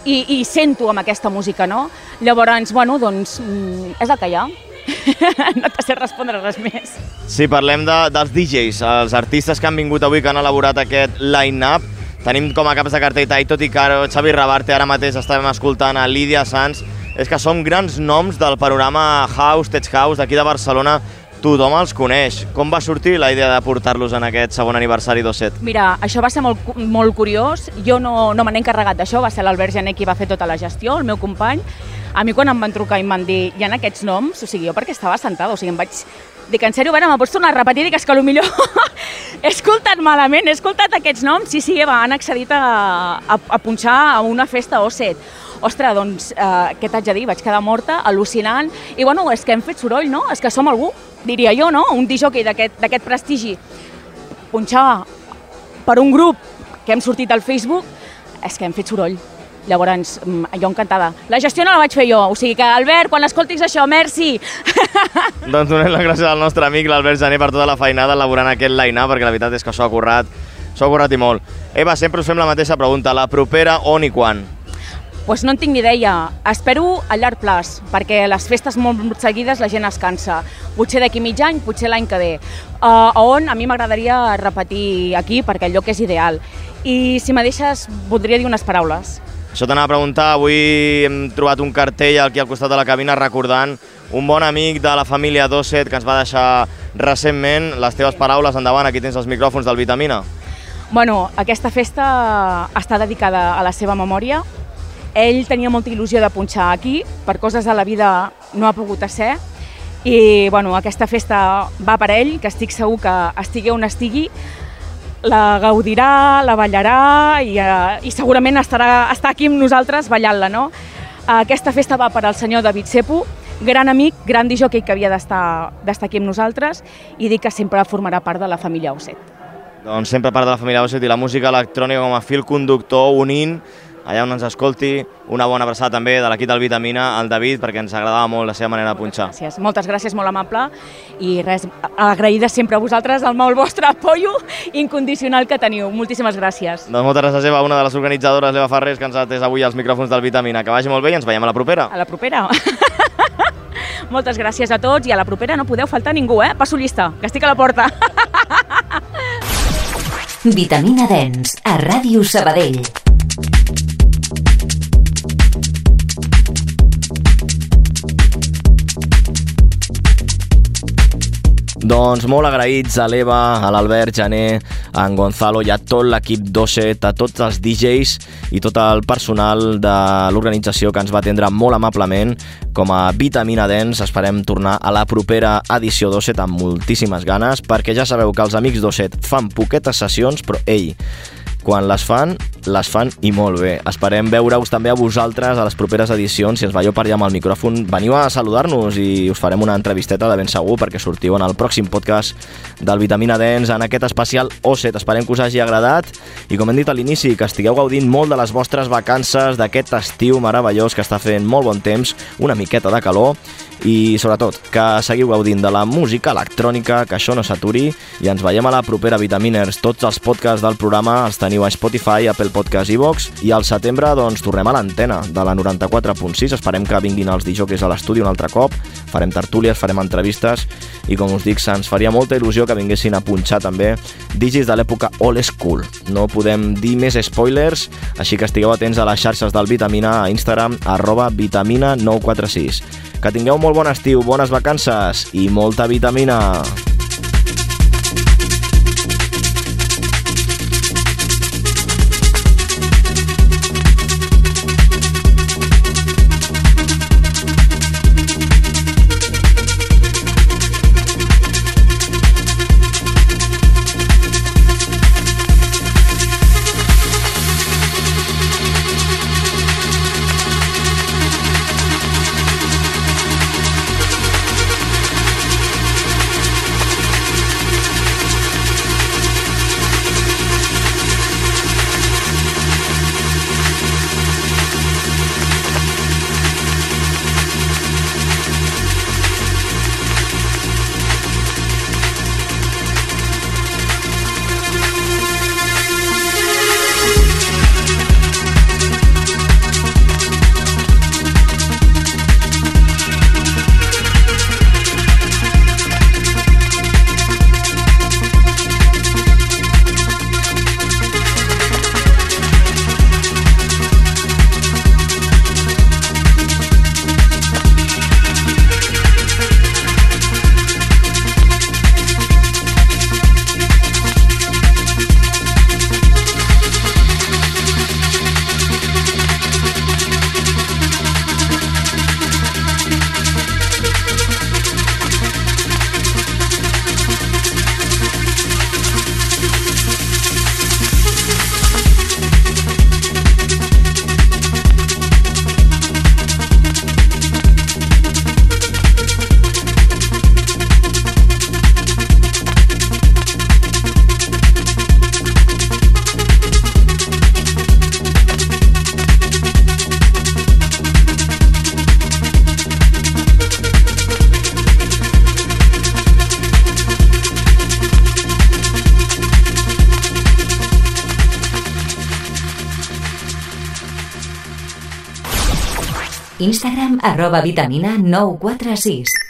i, i sento amb aquesta música, no? Llavors, bueno, doncs, mm, és el que hi ha. no te sé respondre res més. Si parlem de, dels DJs, els artistes que han vingut avui, que han elaborat aquest line-up, tenim com a caps de cartell Taito Ticaro, Xavi Rabarte, ara mateix estem escoltant a Lídia Sanz, és que són grans noms del panorama House, Tech House d'aquí de Barcelona, tothom els coneix. Com va sortir la idea de portar-los en aquest segon aniversari d'Osset? Mira, això va ser molt, molt curiós. Jo no, no me n'he encarregat d'això, va ser l'Albert Gené qui va fer tota la gestió, el meu company. A mi quan em van trucar i em van dir, hi ha aquests noms, o sigui, jo perquè estava sentada, o sigui, em vaig que en sèrio, bueno, me pots tornar a repetir? Dic, és que potser he escoltat malament, he escoltat aquests noms, sí, sí, Eva, han accedit a, a, a punxar a una festa O7. Ostres, doncs, eh, què t'haig de dir? Vaig quedar morta, al·lucinant, i bueno, és que hem fet soroll, no? És que som algú, diria jo, no? Un disjockey d'aquest prestigi. Punxar per un grup que hem sortit al Facebook, és que hem fet soroll. Llavors, mm, jo encantada. La gestió no la vaig fer jo, o sigui que, Albert, quan escoltis això, merci! Doncs donem les gràcies al nostre amic l'Albert Jané per tota la feinada elaborant aquest line-up, perquè la veritat és que s'ho ha currat, s'ho ha currat i molt. Eva, sempre us fem la mateixa pregunta, la propera on i quan? Pues no en tinc ni idea. Espero a llarg plaç, perquè les festes molt seguides la gent es cansa. Potser d'aquí mig any, potser l'any que ve. Uh, on a mi m'agradaria repetir aquí, perquè el lloc és ideal. I si me deixes, voldria dir unes paraules. Això t'anava a preguntar, avui hem trobat un cartell aquí al costat de la cabina recordant un bon amic de la família Dosset que ens va deixar recentment. Les teves paraules, endavant, aquí tens els micròfons del Vitamina. Bueno, aquesta festa està dedicada a la seva memòria. Ell tenia molta il·lusió de punxar aquí, per coses de la vida no ha pogut ser, i bueno, aquesta festa va per ell, que estic segur que estigui on estigui, la gaudirà, la ballarà i, uh, i segurament estarà, està aquí amb nosaltres ballant-la, no? Aquesta festa va per al senyor David Sepu, gran amic, gran disjockey que havia d'estar aquí amb nosaltres i dic que sempre formarà part de la família Osset. Doncs sempre part de la família Osset i la música electrònica com a fil conductor unint allà on ens escolti. Una bona abraçada també de l'equip del Vitamina, al David, perquè ens agradava molt la seva manera de punxar. Gràcies, moltes gràcies, molt amable. I res, agraïda sempre a vosaltres el molt vostre apoyo incondicional que teniu. Moltíssimes gràcies. Doncs moltes gràcies, Eva, una de les organitzadores, l'Eva Ferrés, que ens ha atès avui als micròfons del Vitamina. Que vagi molt bé i ens veiem a la propera. A la propera. moltes gràcies a tots i a la propera no podeu faltar ningú, eh? Passo llista, que estic a la porta. Vitamina Dens, a Ràdio Sabadell. Doncs molt agraïts a l'Eva, a l'Albert Jané, a en Gonzalo i a tot l'equip d'Osset, a tots els DJs i tot el personal de l'organització que ens va atendre molt amablement com a Vitamina Dens. Esperem tornar a la propera edició d'Osset amb moltíssimes ganes perquè ja sabeu que els amics d'Osset fan poquetes sessions, però ei, quan les fan, les fan i molt bé. Esperem veure-us també a vosaltres a les properes edicions. Si ens veieu per allà amb el micròfon, veniu a saludar-nos i us farem una entrevisteta de ben segur perquè sortiu en el pròxim podcast del Vitamina Dens en aquest especial Osset. Esperem que us hagi agradat i com hem dit a l'inici, que estigueu gaudint molt de les vostres vacances, d'aquest estiu meravellós que està fent molt bon temps, una miqueta de calor i sobretot que seguiu gaudint de la música electrònica, que això no s'aturi i ens veiem a la propera Vitaminers. Tots els podcasts del programa els teniu a Spotify, Apple Podcasts i Vox i al setembre doncs tornem a l'antena de la 94.6. Esperem que vinguin els dijocs a l'estudi un altre cop. Farem tertúlies, farem entrevistes i com us dic, se'ns faria molta il·lusió que vinguessin a punxar també digis de l'època old school. No podem dir més spoilers, així que estigueu atents a les xarxes del Vitamina a Instagram, arroba vitamina946. Que tingueu molt bon estiu, bones vacances i molta vitamina! arroba vitamina no 4 6